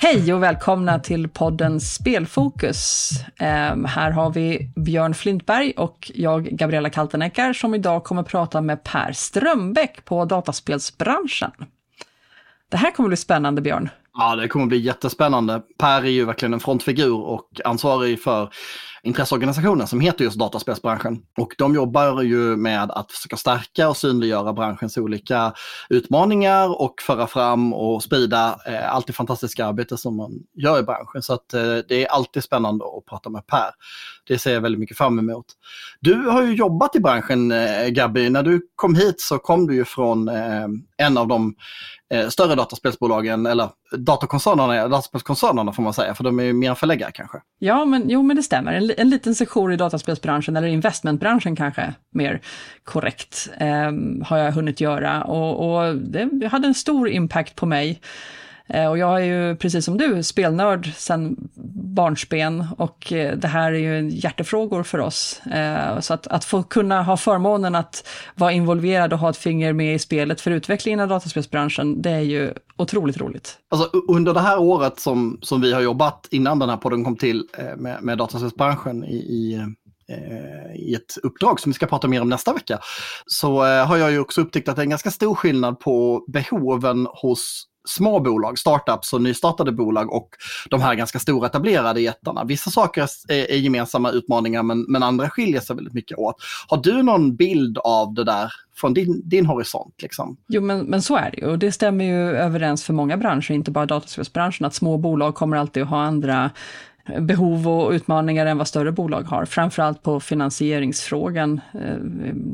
Hej och välkomna till podden Spelfokus. Um, här har vi Björn Flintberg och jag, Gabriella Kalteneckar, som idag kommer prata med Per Strömbäck på dataspelsbranschen. Det här kommer bli spännande, Björn. Ja, det kommer bli jättespännande. Per är ju verkligen en frontfigur och ansvarig för intresseorganisationen som heter just dataspelsbranschen. Och de jobbar ju med att försöka stärka och synliggöra branschens olika utmaningar och föra fram och sprida eh, allt det fantastiska arbete som man gör i branschen. Så att, eh, det är alltid spännande att prata med Per. Det ser jag väldigt mycket fram emot. Du har ju jobbat i branschen eh, Gabby. När du kom hit så kom du ju från eh, en av de eh, större dataspelsbolagen, eller datakoncernerna, dataspelskoncernerna får man säga, för de är ju mer förläggare kanske. Ja, men, jo, men det stämmer. En, en liten sektion i dataspelsbranschen, eller investmentbranschen kanske, mer korrekt, eh, har jag hunnit göra. Och, och det hade en stor impact på mig. Eh, och jag är ju precis som du spelnörd sedan barnsben och eh, det här är ju hjärtefrågor för oss. Eh, så att, att få kunna ha förmånen att vara involverad och ha ett finger med i spelet för utvecklingen av dataspelsbranschen, det är ju otroligt roligt. Alltså under det här året som, som vi har jobbat innan den här podden kom till med, med dataspelsbranschen i, i i ett uppdrag som vi ska prata mer om nästa vecka, så har jag ju också upptäckt att det är en ganska stor skillnad på behoven hos små bolag, startups och nystartade bolag och de här ganska stora etablerade jättarna. Vissa saker är, är gemensamma utmaningar men, men, andra skiljer sig väldigt mycket åt. Har du någon bild av det där från din, din horisont? Liksom? Jo, men, men så är det ju och det stämmer ju överens för många branscher, inte bara dataspelsbranschen, att små bolag kommer alltid att ha andra behov och utmaningar än vad större bolag har, framförallt på finansieringsfrågan. Eh,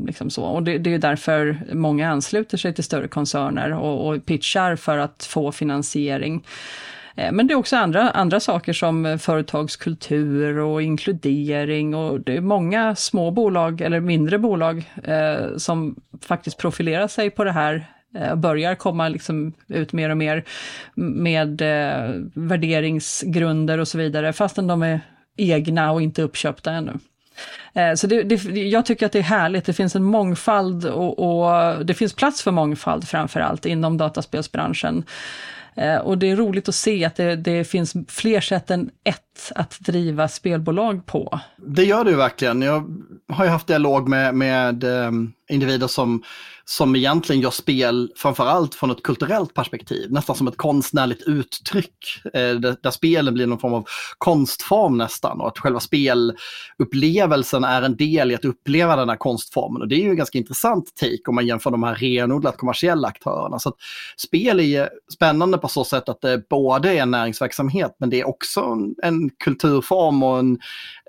liksom så. Och det, det är därför många ansluter sig till större koncerner och, och pitchar för att få finansiering. Eh, men det är också andra, andra saker som företagskultur och inkludering och det är många små bolag eller mindre bolag eh, som faktiskt profilerar sig på det här Eh, börjar komma liksom ut mer och mer med eh, värderingsgrunder och så vidare, fastän de är egna och inte uppköpta ännu. Eh, så det, det, jag tycker att det är härligt, det finns en mångfald och, och det finns plats för mångfald framför allt inom dataspelsbranschen. Eh, och det är roligt att se att det, det, finns fler sätt än ett att driva spelbolag på. Det gör det ju verkligen. Jag har ju haft dialog med, med eh, individer som som egentligen gör spel framförallt från ett kulturellt perspektiv, nästan som ett konstnärligt uttryck, eh, där, spelen blir någon form av konstform nästan och att själva spelupplevelsen är en del i att uppleva den här konstformen. Och det är ju en ganska intressant take om man jämför de här renodlat kommersiella aktörerna. Så att spel är spännande på så sätt att det både är en näringsverksamhet men det är också en, en kulturform och en,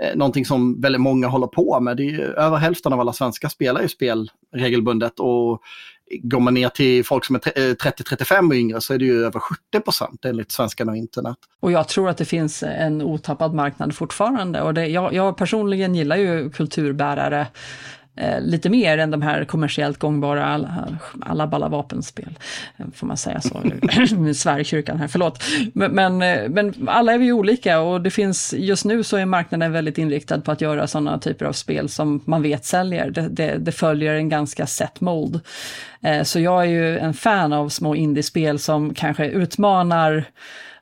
eh, någonting som väldigt många håller på med. Det är ju, över hälften av alla svenskar spelar ju spel regelbundet. Och går man ner till folk som är 30-35 eh, och yngre så är det ju över 70 procent enligt Svenskarna och internet. Och jag tror att det finns en otappad marknad fortfarande. Och det, jag, jag personligen gillar ju kulturbärare eh, lite mer än de här kommersiellt gångbara alla, alla balla vapenspel. Eh, får man säga så? Svär kyrkan här, förlåt. Men, men, eh, men, alla är vi olika och det finns, just nu så är marknaden väldigt inriktad på att göra sådana typer av spel som man vet säljer. Det, det, det följer en ganska set mold. Eh, så jag är ju en fan av små indiespel som kanske utmanar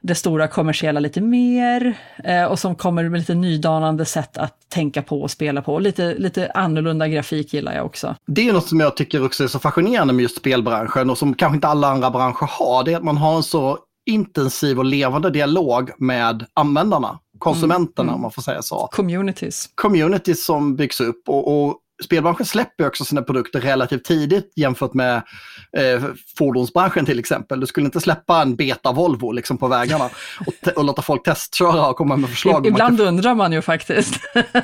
det stora kommersiella lite mer eh, och som kommer med lite nydanande sätt att tänka på och spela på. Lite, lite annorlunda grafik gillar jag också. Det är något som jag tycker också är så fascinerande med just spelbranschen och som kanske inte alla andra branscher har. Det är att man har en så intensiv och levande dialog med användarna, konsumenterna mm, mm. om man får säga så. Communities. Communities som byggs upp och, och spelbranschen släpper också sina produkter relativt tidigt jämfört med eh, fordonsbranschen till exempel. Du skulle inte släppa en beta Volvo liksom på vägarna och, och låta folk testköra och komma med förslag. Ibland kan... undrar man ju faktiskt.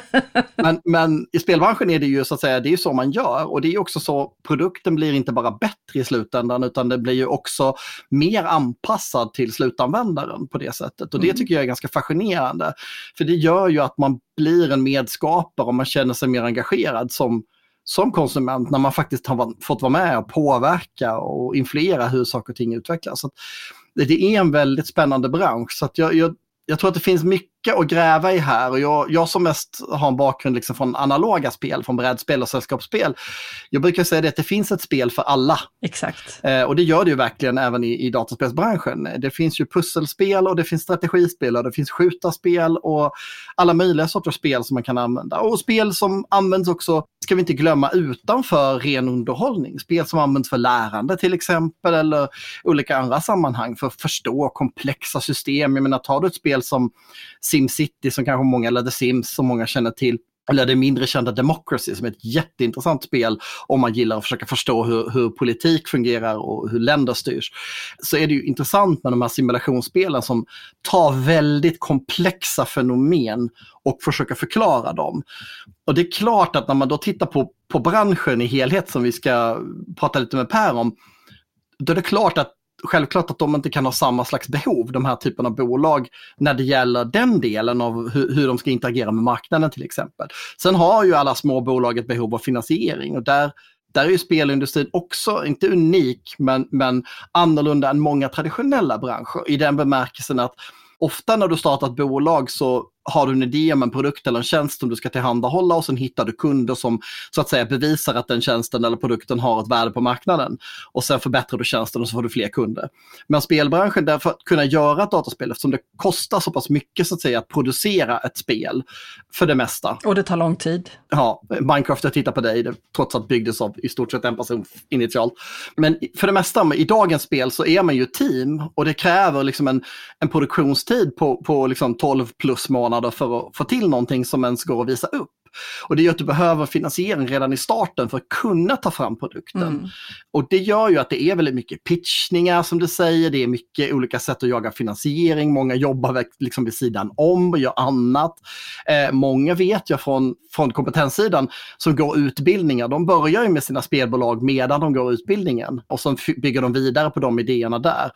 men, men, i spelbranschen är det ju så att säga, det är så man gör och det är också så, produkten blir inte bara bättre i slutändan utan det blir ju också mer anpassad till slutanvändaren på det sättet. Och det mm. tycker jag är ganska fascinerande. För det gör ju att man blir en medskapare och man känner sig mer engagerad som, som konsument när man faktiskt har fått vara med och påverka och influera hur saker och ting utvecklas. Så det är en väldigt spännande bransch. Så jag, jag, jag tror att det finns mycket att gräva i här och jag, jag som mest har en bakgrund liksom från analoga spel, från brädspel och sällskapsspel. Jag brukar säga det att det finns ett spel för alla. Exakt. Eh, och det gör det ju verkligen även i, i dataspelsbranschen. Det finns ju pusselspel och det finns strategispel och det finns skjutarspel och alla möjliga sorters spel som man kan använda. Och spel som används också, ska vi inte glömma, utanför ren underhållning. Spel som används för lärande till exempel eller olika andra sammanhang för att förstå komplexa system. Jag menar, tar du ett spel som SimCity som kanske många, eller The Sims som många känner till, eller det mindre kända Democracy som är ett jätteintressant spel om man gillar att försöka förstå hur, hur, politik fungerar och hur länder styrs. Så är det ju intressant med de här simulationsspelen som tar väldigt komplexa fenomen och försöker förklara dem. Och det är klart att när man då tittar på, på branschen i helhet som vi ska prata lite med Per om, då är det klart att självklart att de inte kan ha samma slags behov, de här typen av bolag, när det gäller den delen av hur, hur de ska interagera med marknaden till exempel. Sen har ju alla små bolag ett behov av finansiering och där där är ju spelindustrin också, inte unik, men, men annorlunda än många traditionella branscher i den bemärkelsen att ofta när du startar ett bolag så har du en idé om en produkt eller en tjänst som du ska tillhandahålla och sen hittar du kunder som så att säga bevisar att den tjänsten eller produkten har ett värde på marknaden. Och sen förbättrar du tjänsten och så får du fler kunder. Men spelbranschen, därför att kunna göra ett dataspel, eftersom det kostar så pass mycket så att säga att producera ett spel för det mesta. Och det tar lång tid. Ja, Minecraft, jag tittar på dig, det, trots att det byggdes av i stort sett en person initialt. Men för det mesta, i dagens spel så är man ju team och det kräver liksom en, en produktionstid på, på liksom 12 plus månader månader för att få till någonting som ens går att visa upp. Och det gör att du behöver finansiering redan i starten för att kunna ta fram produkten. Mm. Och det gör ju att det är väldigt mycket pitchningar som du säger, det är mycket olika sätt att jaga finansiering, många jobbar liksom vid sidan om och gör annat. Eh, många vet jag från, från kompetenssidan som går utbildningar, de börjar ju med sina spelbolag medan de går utbildningen och så bygger de vidare på de idéerna där.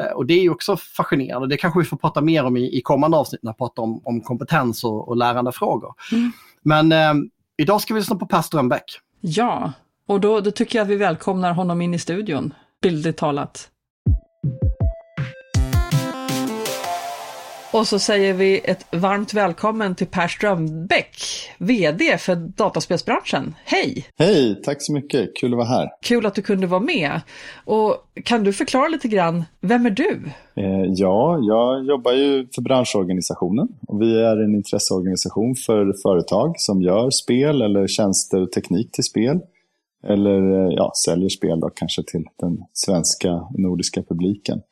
Eh, och det är ju också fascinerande, det kanske vi får prata mer om i, i kommande avsnitt när vi pratar om, om kompetens och, och lärandefrågor. Mm. Men eh, idag ska vi lyssna på Per Strömbäck. Ja, och då, då tycker jag att vi välkomnar honom in i studion, bildligt talat. Och så säger vi ett varmt välkommen till Per Strömbäck, VD för dataspelsbranschen. Hej! Hej, tack så mycket. Kul att vara här. Kul att du kunde vara med. Och kan du förklara lite grann, vem är du? Eh, ja, jag jobbar ju för branschorganisationen. Och vi är en intresseorganisation för företag som gör spel eller tjänster och teknik till spel. Eller ja, säljer spel då, kanske till den svenska nordiska publiken.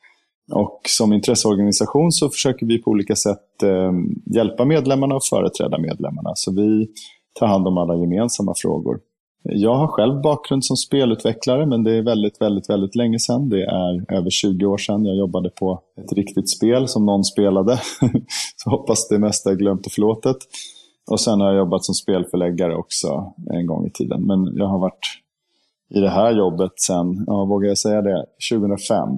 Och som intresseorganisation så försöker vi på olika sätt eh, hjälpa medlemmarna och företräda medlemmarna. Så vi tar hand om alla gemensamma frågor. Jag har själv bakgrund som spelutvecklare, men det är väldigt, väldigt, väldigt länge sedan. Det är över 20 år sedan jag jobbade på ett riktigt spel som någon spelade. så hoppas det mesta är glömt och förlåtet. Och sen har jag jobbat som spelförläggare också en gång i tiden. Men jag har varit i det här jobbet sedan, ja, vågar jag säga det, 2005.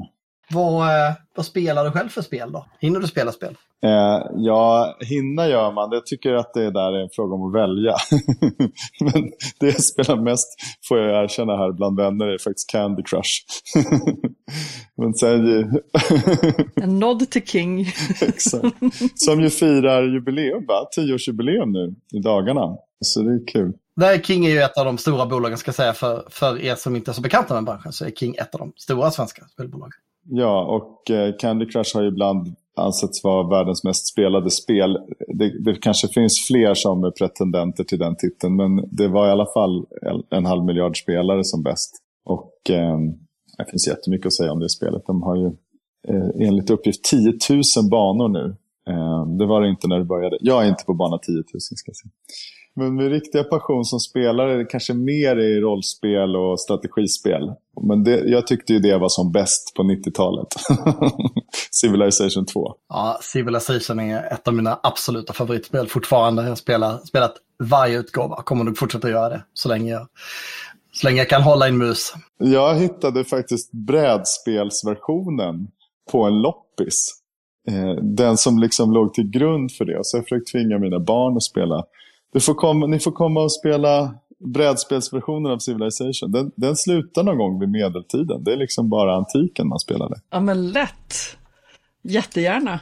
Vad, eh, vad spelar du själv för spel då? Hinner du spela spel? Eh, ja, hinna gör man. Jag tycker att det där är en fråga om att välja. Men det jag spelar mest, får jag erkänna här bland vänner, är faktiskt Candy Crush. Men sen... en nod till King. Exakt. Som ju firar jubileum, va? Tioårsjubileum nu i dagarna. Så det är kul. Nej, King är ju ett av de stora bolagen, ska jag säga, för, för er som inte är så bekanta med branschen, så är King ett av de stora svenska spelbolagen. Ja, och eh, Candy Crush har ju ibland ansetts vara världens mest spelade spel. Det, det, kanske finns fler som är pretendenter till den titeln, men det var i alla fall en halv miljard spelare som bäst. Och eh, det finns jättemycket att säga om det spelet. De har ju eh, enligt uppgift 10 000 banor nu. Eh, det var det inte när det började. Jag är inte på bana 10 000 ska jag säga. Men min riktiga passion som spelare är kanske mer i rollspel och strategispel. Men det, jag tyckte ju det var som bäst på 90-talet. Civilization 2. Ja, Civilization är ett av mina absoluta favoritspel fortfarande. Jag har spelat, varje utgåva, kommer nog fortsätta göra det så länge jag, så länge jag kan hålla en mus. Jag hittade faktiskt brädspelsversionen på en loppis. Eh, den som liksom låg till grund för det. Så jag försökte tvinga mina barn att spela du får komma, ni får komma och spela brädspelsversionen av Civilization. Den, den slutar någon gång vid medeltiden. Det är liksom bara antiken man spelade. Ja men lätt. Jättegärna.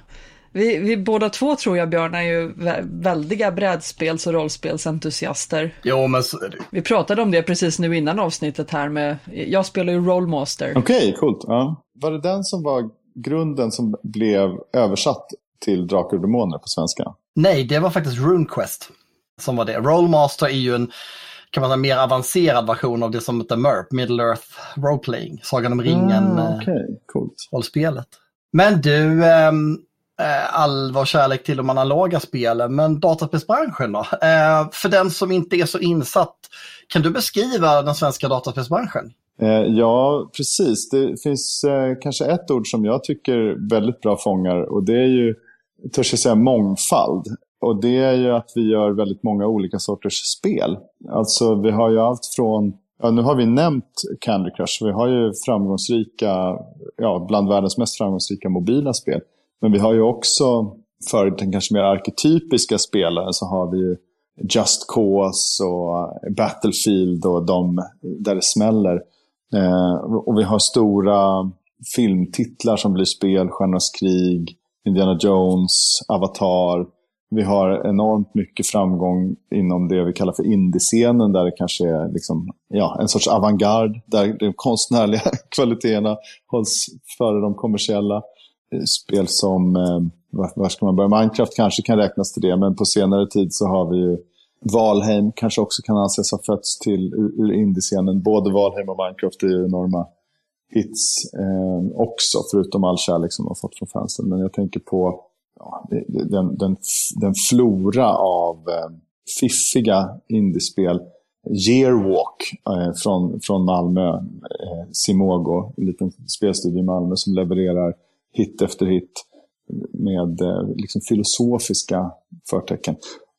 Vi, vi båda två tror jag, Björn, är ju väldiga brädspels och rollspelsentusiaster. Jo, men så är det Vi pratade om det precis nu innan avsnittet här med, jag spelar ju Rollmaster. Okej, okay, coolt. Ja. Var det den som var grunden som blev översatt till Drakar och Demoner på svenska? Nej, det var faktiskt RuneQuest som var det. Rollmaster är ju en kan man säga, mer avancerad version av det som heter MERP, Middle Earth Roleplaying, Sagan om ringen ah, okay. Coolt. rollspelet. Men du, eh, all vår kärlek till de analoga spelen, men dataspelsbranschen då? Eh, för den som inte är så insatt, kan du beskriva den svenska dataspelsbranschen? Eh, ja, precis. Det finns eh, kanske ett ord som jag tycker väldigt bra fångar och det är ju, törs jag säga, mångfald. Och det är ju att vi gör väldigt många olika sorters spel. Alltså vi har ju allt från, ja nu har vi nämnt Candy Crush, vi har ju framgångsrika, ja bland världens mest framgångsrika mobila spel. Men vi har ju också, för den kanske mer arketypiska spelaren så har vi ju Just Cause och Battlefield och de där det smäller. Eh, och vi har stora filmtitlar som blir spel, Stjärnornas krig, Indiana Jones, Avatar. Vi har enormt mycket framgång inom det vi kallar för indiescenen där det kanske är liksom, ja, en sorts avantgarde där de konstnärliga kvaliteterna hålls före de kommersiella. Eh, spel som, eh, var ska man börja? Minecraft kanske kan räknas till det, men på senare tid så har vi ju Valheim kanske också kan anses ha fötts till ur, ur indiescenen. Både Valheim och Minecraft är ju enorma hits eh, också, förutom all kärlek som de har fått från fansen. Men jag tänker på ja, den, den, den flora av eh, fiffiga indiespel. Yearwalk eh, från, från Malmö, eh, Simogo, en liten spelstudio i Malmö som levererar hit efter hit med eh, liksom filosofiska förtecken.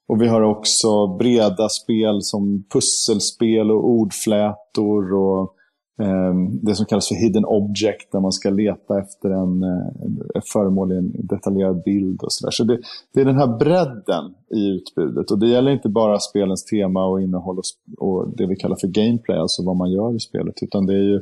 Och vi har också breda spel som pusselspel och ordflätor och Ehm, det som kallas för hidden object där man ska leta efter en, eh, ett föremål i en detaljerad bild och sådär. Så det, det, är den här bredden i utbudet och det gäller inte bara spelens tema och innehåll och, och det vi kallar för gameplay, alltså vad man gör i spelet, utan det är ju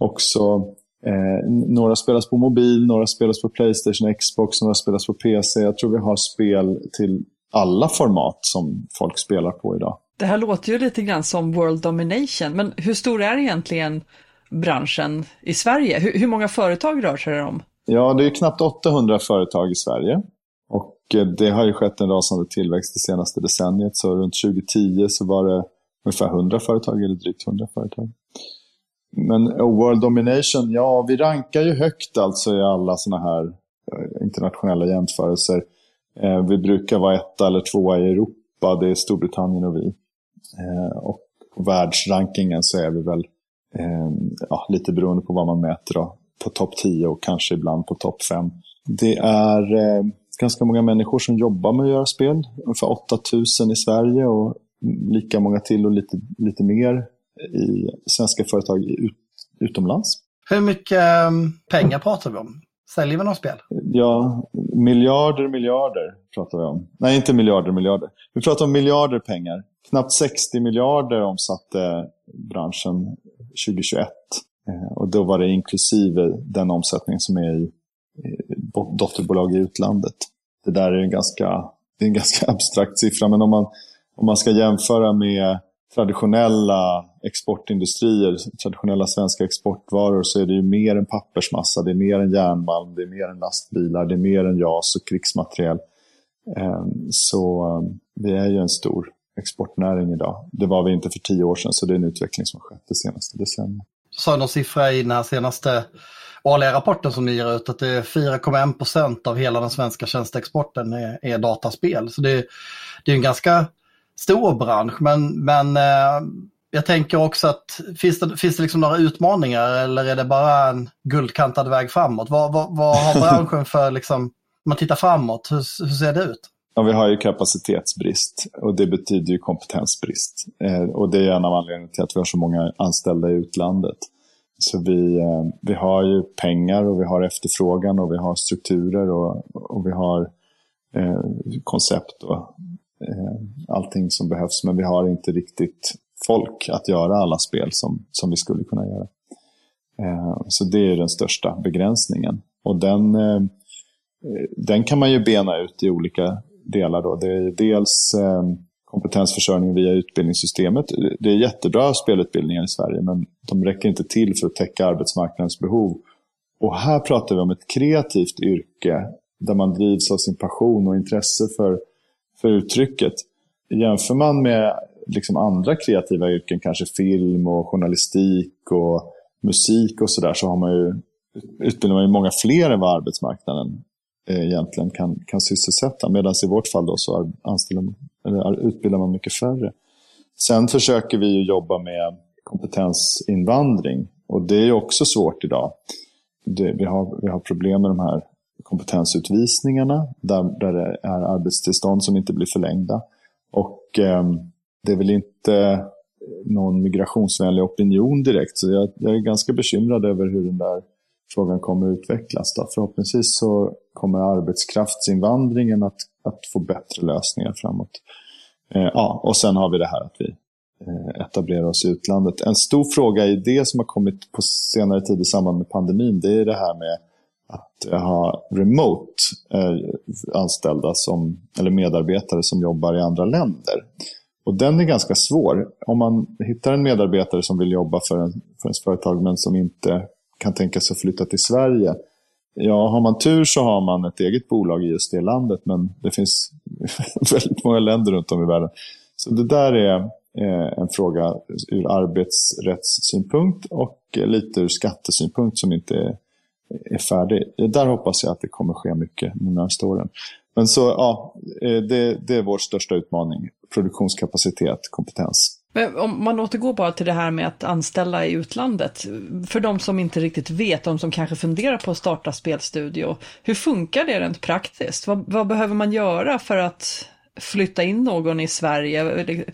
också Eh, några spelas på mobil, några spelas på Playstation, Xbox, några spelas på PC. Jag tror vi har spel till alla format som folk spelar på idag. Det här låter ju lite grann som World Domination, men hur stor är egentligen branschen i Sverige? Hur, hur många företag rör sig det om? Ja, det är knappt 800 företag i Sverige. Och eh, det har ju skett en rasande tillväxt det senaste decenniet. Så runt 2010 så var det ungefär 100 företag, eller drygt 100 företag. Men eh, World Domination, ja vi rankar ju högt alltså i alla sådana här eh, internationella jämförelser. Vi brukar vara etta eller tvåa i Europa, det är Storbritannien och vi. Eh, och på världsrankingen så är vi väl, eh, ja, lite beroende på vad man mäter, då, på topp 10 och kanske ibland på topp 5. Det är eh, ganska många människor som jobbar med att göra spel, ungefär 8000 i Sverige och lika många till och lite, lite mer i svenska företag ut, utomlands. Hur mycket ehm, pengar pratar vi om? Säljer vi något spel? Ja, miljarder, miljarder pratar vi om. Nej, inte miljarder, miljarder. Vi pratar om miljarder pengar. Knappt 60 miljarder omsatte branschen 2021. Eh, och då var det inklusive den omsättning som är i dotterbolag i utlandet. Det där är en ganska, det är en ganska abstrakt siffra, men om man, om man ska jämföra med traditionella exportindustrier, traditionella svenska exportvaror, så är det ju mer än pappersmassa, det är mer än järnmalm, det är mer än lastbilar, det är mer än JAS och krigsmateriel. Eh, så eh, vi är ju en stor exportnäring idag. Det var vi inte för tio år sedan, så det är en utveckling som skett det senaste decenniet. Du sa någon siffra i den här senaste årliga rapporten som ni ger ut, att det är 4,1 procent av hela den svenska tjänsteexporten är, är dataspel. Så det, det är en ganska stor bransch, men, men eh, jag tänker också att finns det, finns det liksom några utmaningar eller är det bara en guldkantad väg framåt? Vad, vad, vad har branschen för, liksom, om man tittar framåt, hur, hur ser det ut? Ja, vi har ju kapacitetsbrist och det betyder ju kompetensbrist. Eh, och det är en av anledningarna till att vi har så många anställda i utlandet. Så vi, eh, vi har ju pengar och vi har efterfrågan och vi har strukturer och, och vi har eh, koncept och eh, allting som behövs. Men vi har inte riktigt folk att göra alla spel som, som vi skulle kunna göra. Eh, så det är den största begränsningen. Och den, eh, eh den kan man ju bena ut i olika delar. Då. Det är dels eh, kompetensförsörjning via utbildningssystemet. Det är jättebra spelutbildningar i Sverige men de räcker inte till för att täcka arbetsmarknadens behov. Och här pratar vi om ett kreativt yrke där man drivs av sin passion och intresse för, för uttrycket. Jämför man med liksom andra kreativa yrken, kanske film och journalistik och musik och sådär, så har man ju, utbildar man ju många fler än vad arbetsmarknaden Eh, egentligen kan, kan sysselsätta. Medan i vårt fall då så anställer man, eller utbildar man mycket färre. Sen försöker vi ju jobba med kompetensinvandring och det är också svårt idag. Det, vi, har, vi har problem med de här kompetensutvisningarna där, där det är arbetstillstånd som inte blir förlängda. Och eh, det är väl inte någon migrationsvänlig opinion direkt. Så jag, jag, är ganska bekymrad över hur den där frågan kommer utvecklas. Då. Förhoppningsvis så kommer arbetskraftsinvandringen att, att få bättre lösningar framåt. Eh, ja, och sen har vi det här att vi eh, etablerar oss i utlandet. En stor fråga i det som har kommit på senare tid i samband med pandemin, det är det här med att eh, ha remote eh, anställda som, eller medarbetare som jobbar i andra länder. Och den är ganska svår. Om man hittar en medarbetare som vill jobba för, en, för ens företag men som inte kan tänka sig att flytta till Sverige. Ja, har man tur så har man ett eget bolag i just det landet men det finns väldigt många länder runt om i världen. Så det där är eh, en fråga ur arbetsrättssynpunkt och eh, lite ur skattesynpunkt som inte är, är färdig. Där hoppas jag att det kommer ske mycket de närmaste åren. Men så, ja, eh, det, det är vår största utmaning. Produktionskapacitet, kompetens. Men om man återgår bara till det här med att anställa i utlandet. För de som inte riktigt vet, de som kanske funderar på att starta spelstudio. Hur funkar det rent praktiskt? Vad, vad behöver man göra för att flytta in någon i Sverige?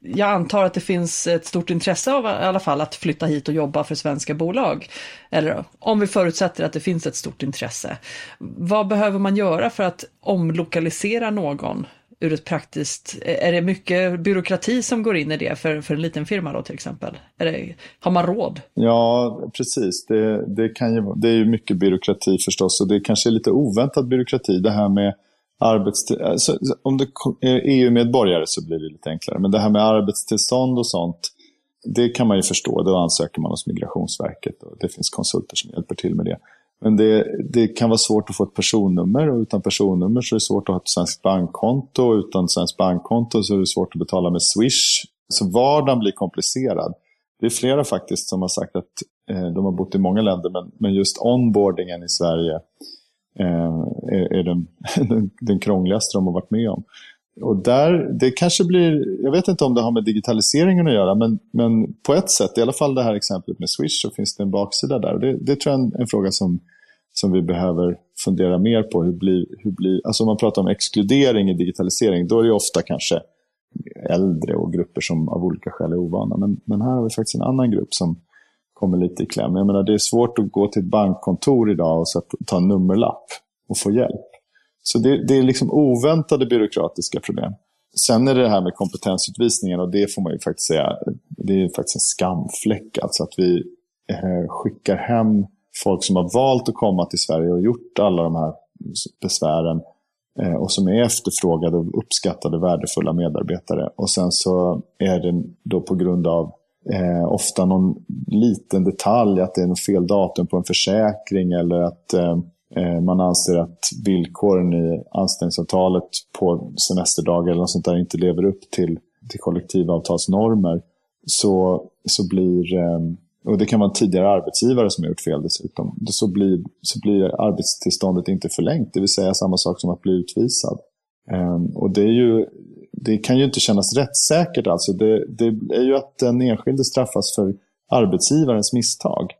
Jag antar att det finns ett stort intresse av i alla fall att flytta hit och jobba för svenska bolag. Eller om vi förutsätter att det finns ett stort intresse. Vad behöver man göra för att omlokalisera någon ur ett praktiskt, är det mycket byråkrati som går in i det för, för en liten firma då till exempel? Det, har man råd? Ja, precis. Det, det, kan ju, det är ju mycket byråkrati förstås och det kanske är lite oväntad byråkrati. Det här med arbetstid, alltså, om du är EU-medborgare så blir det lite enklare. Men det här med arbetstillstånd och sånt, det kan man ju förstå. Då ansöker man hos Migrationsverket och det finns konsulter som hjälper till med det. Men det, det, kan vara svårt att få ett personnummer och utan personnummer så är det svårt att ha ett svenskt bankkonto. Och utan svenskt bankkonto så är det svårt att betala med Swish. Så vardagen blir komplicerad. Det är flera faktiskt som har sagt att eh, de har bott i många länder men, men just onboardingen i Sverige eh, är, är den, den, den krångligaste de har varit med om. Och där, det kanske blir, jag vet inte om det har med digitaliseringen att göra, men, men på ett sätt, i alla fall det här exemplet med Swish, så finns det en baksida där. Det, det tror jag är en, en, fråga som, som vi behöver fundera mer på. Hur blir, hur blir, alltså om man pratar om exkludering i digitalisering, då är det ofta kanske äldre och grupper som av olika skäl är ovana. Men, men här har vi faktiskt en annan grupp som kommer lite i kläm. Jag menar, det är svårt att gå till ett bankkontor idag och ta en nummerlapp och få hjälp. Så det, det, är liksom oväntade byråkratiska problem. Sen är det det här med kompetensutvisningen och det får man ju faktiskt säga, det är faktiskt en skamfläck. Alltså att vi eh, skickar hem folk som har valt att komma till Sverige och gjort alla de här besvären eh, och som är efterfrågade och uppskattade värdefulla medarbetare. Och sen så är det då på grund av eh, ofta någon liten detalj, att det är något fel datum på en försäkring eller att Eh, eh man anser att villkoren i anställningsavtalet på semesterdagar eller något sånt där inte lever upp till, till kollektivavtalsnormer. Så, så blir, eh, och det kan vara en tidigare arbetsgivare som har gjort fel dessutom, så blir, så blir arbetstillståndet inte förlängt. Det vill säga samma sak som att bli utvisad. Ehm, och det, är ju, det kan ju inte kännas rättssäkert. Alltså. Det, det är ju att den enskilde straffas för arbetsgivarens misstag.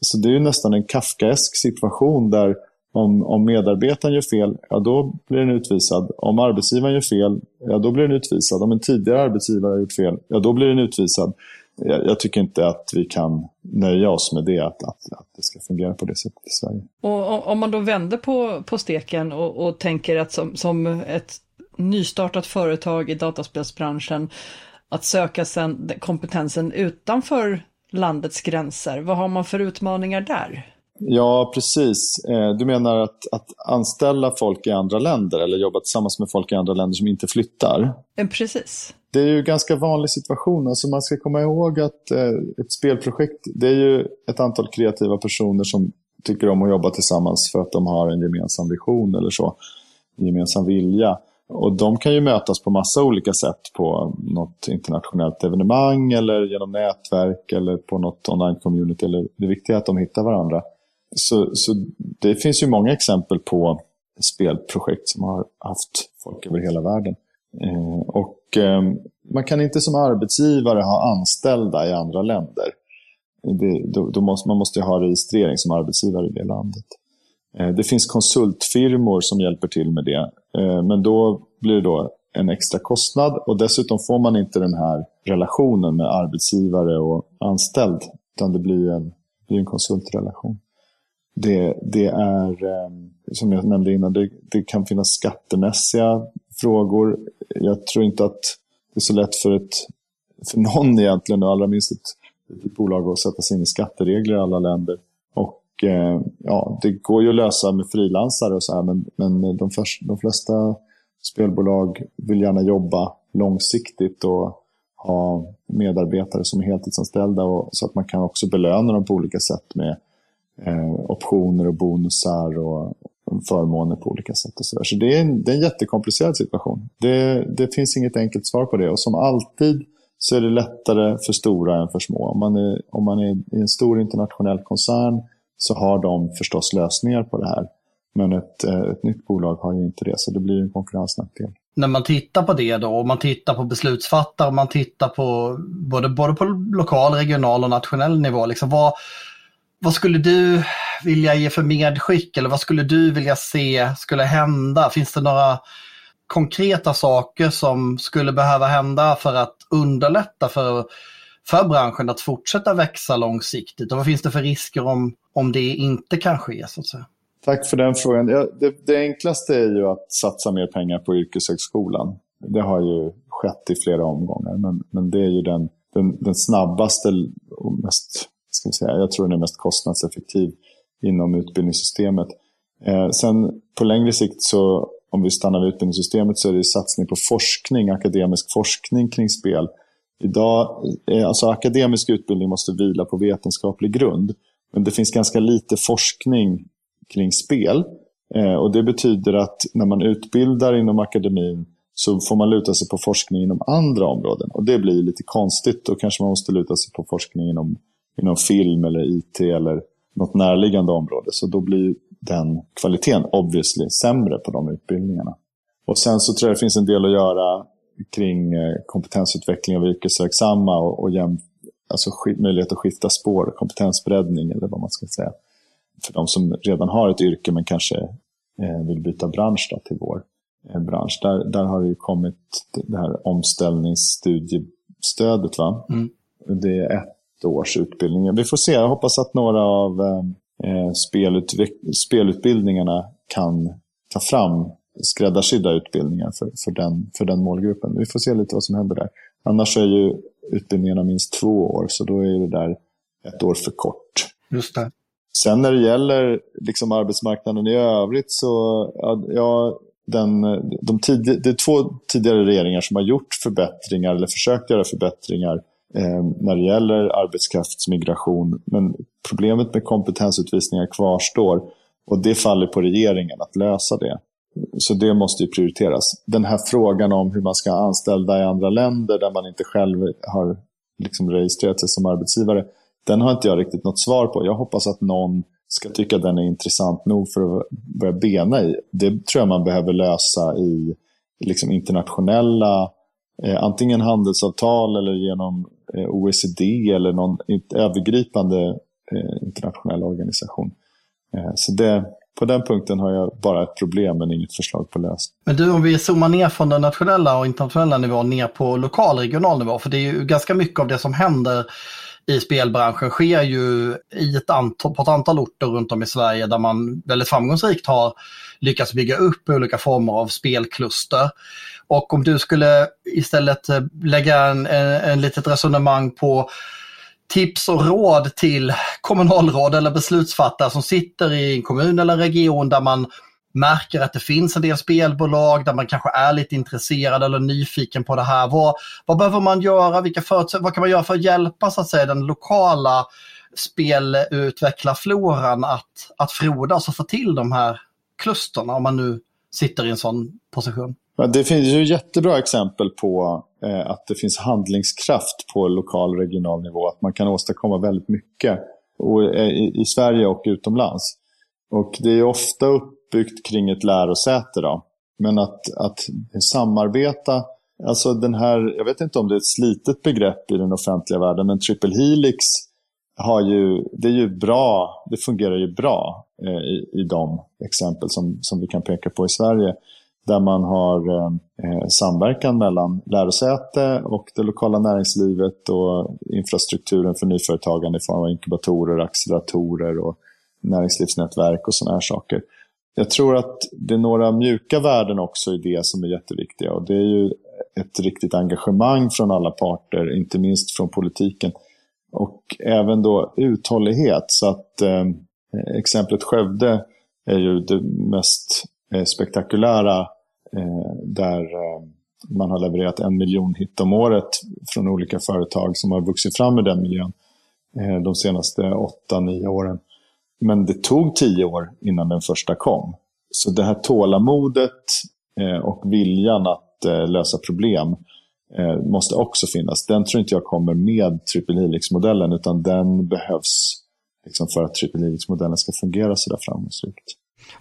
Så det är ju nästan en kafkaesk situation där om, om medarbetaren gör fel, ja då blir den utvisad. Om arbetsgivaren gör fel, ja då blir den utvisad. Om en tidigare arbetsgivare har gjort fel, ja då blir den utvisad. Jag, jag tycker inte att vi kan nöja oss med det, att, att, att det ska fungera på det sättet i Sverige. Och om man då vänder på, på steken och, och tänker att som, som ett nystartat företag i dataspelsbranschen, att söka sen kompetensen utanför landets gränser. Vad har man för utmaningar där? Ja, precis. Eh, du menar att, att anställa folk i andra länder eller jobba tillsammans med folk i andra länder som inte flyttar? Eh, precis. Det är ju en ganska vanlig situation. Alltså man ska komma ihåg att ett spelprojekt, det är ju ett antal kreativa personer som tycker om att jobba tillsammans för att de har en gemensam vision eller så. En gemensam vilja. Och de kan ju mötas på massa olika sätt på något internationellt evenemang eller genom nätverk eller på något online-community. Det viktiga är att de hittar varandra. Så, så det finns ju många exempel på spelprojekt som har haft folk över hela världen. Eh, och eh, man kan inte som arbetsgivare ha anställda i andra länder. Det, då, då måste, man måste ha registrering som arbetsgivare i det landet. Eh, det finns konsultfirmor som hjälper till med det. Eh, men då blir det då en extra kostnad och dessutom får man inte den här relationen med arbetsgivare och anställd. Utan det blir en, blir en konsultrelation. Det, det är, ehm, som jag nämnde innan, det, det kan finnas skattemässiga frågor. Jag tror inte att det är så lätt för, ett, för någon egentligen, och allra minst ett, ett bolag, att sätta sig in i skatteregler i alla länder. Och ehm, ja, det går ju att lösa med frilansare och så här, men, men de, först, de flesta spelbolag vill gärna jobba långsiktigt och ha medarbetare som är heltidsanställda och, så att man kan också belöna dem på olika sätt med eh, optioner och bonusar och förmåner på olika sätt. Och så där. så det är, en, det är en jättekomplicerad situation. Det, det finns inget enkelt svar på det och som alltid så är det lättare för stora än för små. Om man är, om man är i en stor internationell koncern så har de förstås lösningar på det här. Men ett, eh, ett nytt bolag har ju inte det, så det blir en konkurrensnackdel. När man tittar på det då, och man tittar på beslutsfattare, man tittar på både, både på lokal, regional och nationell nivå, liksom vad, vad skulle du vilja ge för medskick eller vad skulle du vilja se skulle hända? Finns det några konkreta saker som skulle behöva hända för att underlätta för, för branschen att fortsätta växa långsiktigt? Och vad finns det för risker om, om det inte kan ske? Så att säga? Tack för den frågan. Ja, det, det, enklaste är ju att satsa mer pengar på yrkeshögskolan. Det har ju skett i flera omgångar, men, men det är ju den, den, den snabbaste och mest, ska vi säga, jag tror den är mest kostnadseffektiv inom utbildningssystemet. Eh, sen på längre sikt så, om vi stannar vid utbildningssystemet, så är det satsning på forskning, akademisk forskning kring spel. Idag, eh, alltså akademisk utbildning måste vila på vetenskaplig grund. Men det finns ganska lite forskning kring spel. Eh, och Det betyder att när man utbildar inom akademin så får man luta sig på forskning inom andra områden. Och Det blir lite konstigt. Då kanske man måste luta sig på forskning inom, inom film eller IT eller något närliggande område. Så då blir den kvaliteten obviously sämre på de utbildningarna. Och Sen så tror jag det finns en del att göra kring eh, kompetensutveckling av yrkesverksamma och, och jäm, alltså möjlighet att skifta spår, kompetensbreddning eller vad man ska säga för de som redan har ett yrke men kanske eh, vill byta bransch då, till vår eh, bransch. Där, där har det ju kommit det här omställningsstudiestödet. Va? Mm. Det är ett års utbildning. Vi får se, jag hoppas att några av eh, spelutbildningarna kan ta fram skräddarsydda utbildningar för, för, den, för den målgruppen. Vi får se lite vad som händer där. Annars är ju utbildningarna minst två år, så då är det där ett år för kort. Just det. Sen när det gäller liksom arbetsmarknaden i övrigt så, ja, den, de tid, det är två tidigare regeringar som har gjort förbättringar eller försökt göra förbättringar Eh, när det gäller arbetskraftsmigration. Men problemet med kompetensutvisningar kvarstår och det faller på regeringen att lösa det. Så det måste ju prioriteras. Den här frågan om hur man ska anställa i andra länder där man inte själv har liksom registrerat sig som arbetsgivare den har inte jag riktigt något svar på. Jag hoppas att någon ska tycka den är intressant nog för att börja bena i. Det tror jag man behöver lösa i liksom internationella, eh, antingen handelsavtal eller genom Eh, OECD eller någon övergripande eh, internationell organisation. Eh, så det, på den punkten har jag bara ett problem men inget förslag på lösning. Men du, om vi zoomar ner från den nationella och internationella nivån ner på lokal regional nivå, för det är ju ganska mycket av det som händer i spelbranschen sker ju i ett antal, på ett antal orter runt om i Sverige där man väldigt framgångsrikt har lyckats bygga upp olika former av spelkluster. Och om du skulle istället eh, lägga en, en, en litet resonemang på tips och råd till kommunalråd eller beslutsfattare som sitter i en kommun eller region där man märker att det finns en del spelbolag där man kanske är lite intresserad eller nyfiken på det här. Vad, vad behöver man göra? Vilka vad kan man göra för att hjälpa så att säga, den lokala spelutvecklarfloran att, att frodas och få till de här klusterna om man nu sitter i en sån position? Det finns ju jättebra exempel på eh, att det finns handlingskraft på lokal och regional nivå. Att man kan åstadkomma väldigt mycket och, eh, i, i, Sverige och utomlands. Och det är ofta uppbyggt kring ett lärosäte. Då. Men att, att samarbeta, alltså den här, jag vet inte om det är ett slitet begrepp i den offentliga världen, men triple helix har ju, det är ju bra, det fungerar ju bra eh, i, i de exempel som, som vi kan peka på i Sverige. Där man har eh, eh, samverkan mellan lärosäte och det lokala näringslivet och infrastrukturen för nyföretagande i form av inkubatorer, acceleratorer och näringslivsnätverk och sådana här saker. Jag tror att det är några mjuka värden också i det som är jätteviktiga och det är ju ett riktigt engagemang från alla parter, inte minst från politiken. Och även då uthållighet. Så att eh, exemplet Skövde är ju det mest eh, spektakulära Eh, där eh, man har levererat en miljon hit om året från olika företag som har vuxit fram i den miljön eh, de senaste åtta, nio åren. Men det tog tio år innan den första kom. Så det här tålamodet eh, och viljan att eh, lösa problem eh, måste också finnas. Den tror inte jag kommer med triple helix-modellen utan den behövs liksom, för att triple helix-modellen ska fungera så där framgångsrikt.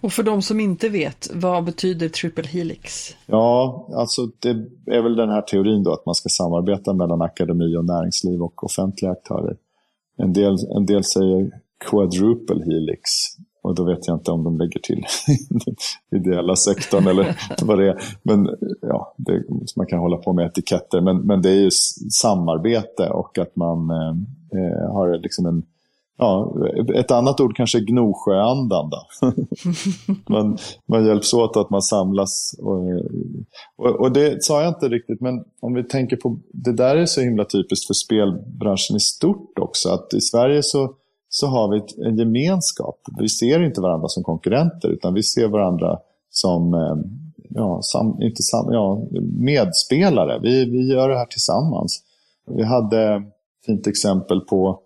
Och för de som inte vet, vad betyder triple helix? Ja, alltså det är väl den här teorin då att man ska samarbeta mellan akademi och näringsliv och offentliga aktörer. En del, en del säger quadruple helix och då vet jag inte om de lägger till den ideella sektorn eller vad det är. Men ja, det, man kan hålla på med etiketter. Men, men det är ju samarbete och att man eh, eh har liksom en Ja, ett annat ord kanske är Gnosjöandan. man, man hjälps åt att man samlas. Och, och, och, det sa jag inte riktigt, men om vi tänker på... Det där är så himla typiskt för spelbranschen i stort också. Att i Sverige så så har vi en gemenskap. Vi ser inte varandra som konkurrenter utan vi ser varandra som eh, ja, sam, inte sam, ja, medspelare. Vi, vi gör det här tillsammans. Vi hade ett fint exempel på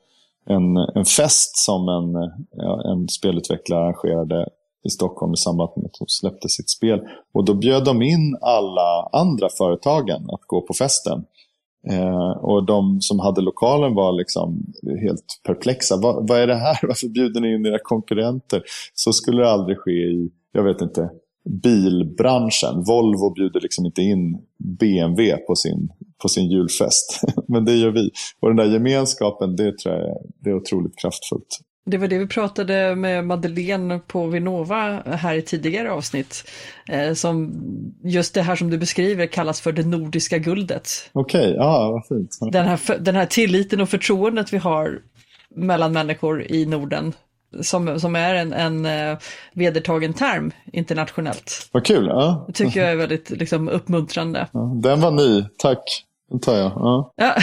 en, en fest som en, ja, en spelutvecklare arrangerade i Stockholm i samband med att de släppte sitt spel. Och då bjöd de in alla andra företagen att gå på festen. Eh, och de som hade lokalen var liksom helt perplexa. Va, vad är det här? Varför bjuder ni in era konkurrenter? Så skulle det aldrig ske i, jag vet inte, bilbranschen. Volvo bjuder liksom inte in BMW på sin, på sin julfest. Men det gör vi. Och den där gemenskapen, det tror jag det är otroligt kraftfullt. Det var det vi pratade med Madeleine på Vinnova här i tidigare avsnitt. Eh, som just det här som du beskriver kallas för det nordiska guldet. Okej, okay, ja vad fint. Den här, den här tilliten och förtroendet vi har mellan människor i Norden. Som, som är en, en uh, vedertagen term internationellt. Vad kul. Ja. Det tycker jag är väldigt liksom, uppmuntrande. Ja, den var ny, tack. Den tar jag. Ja. ja.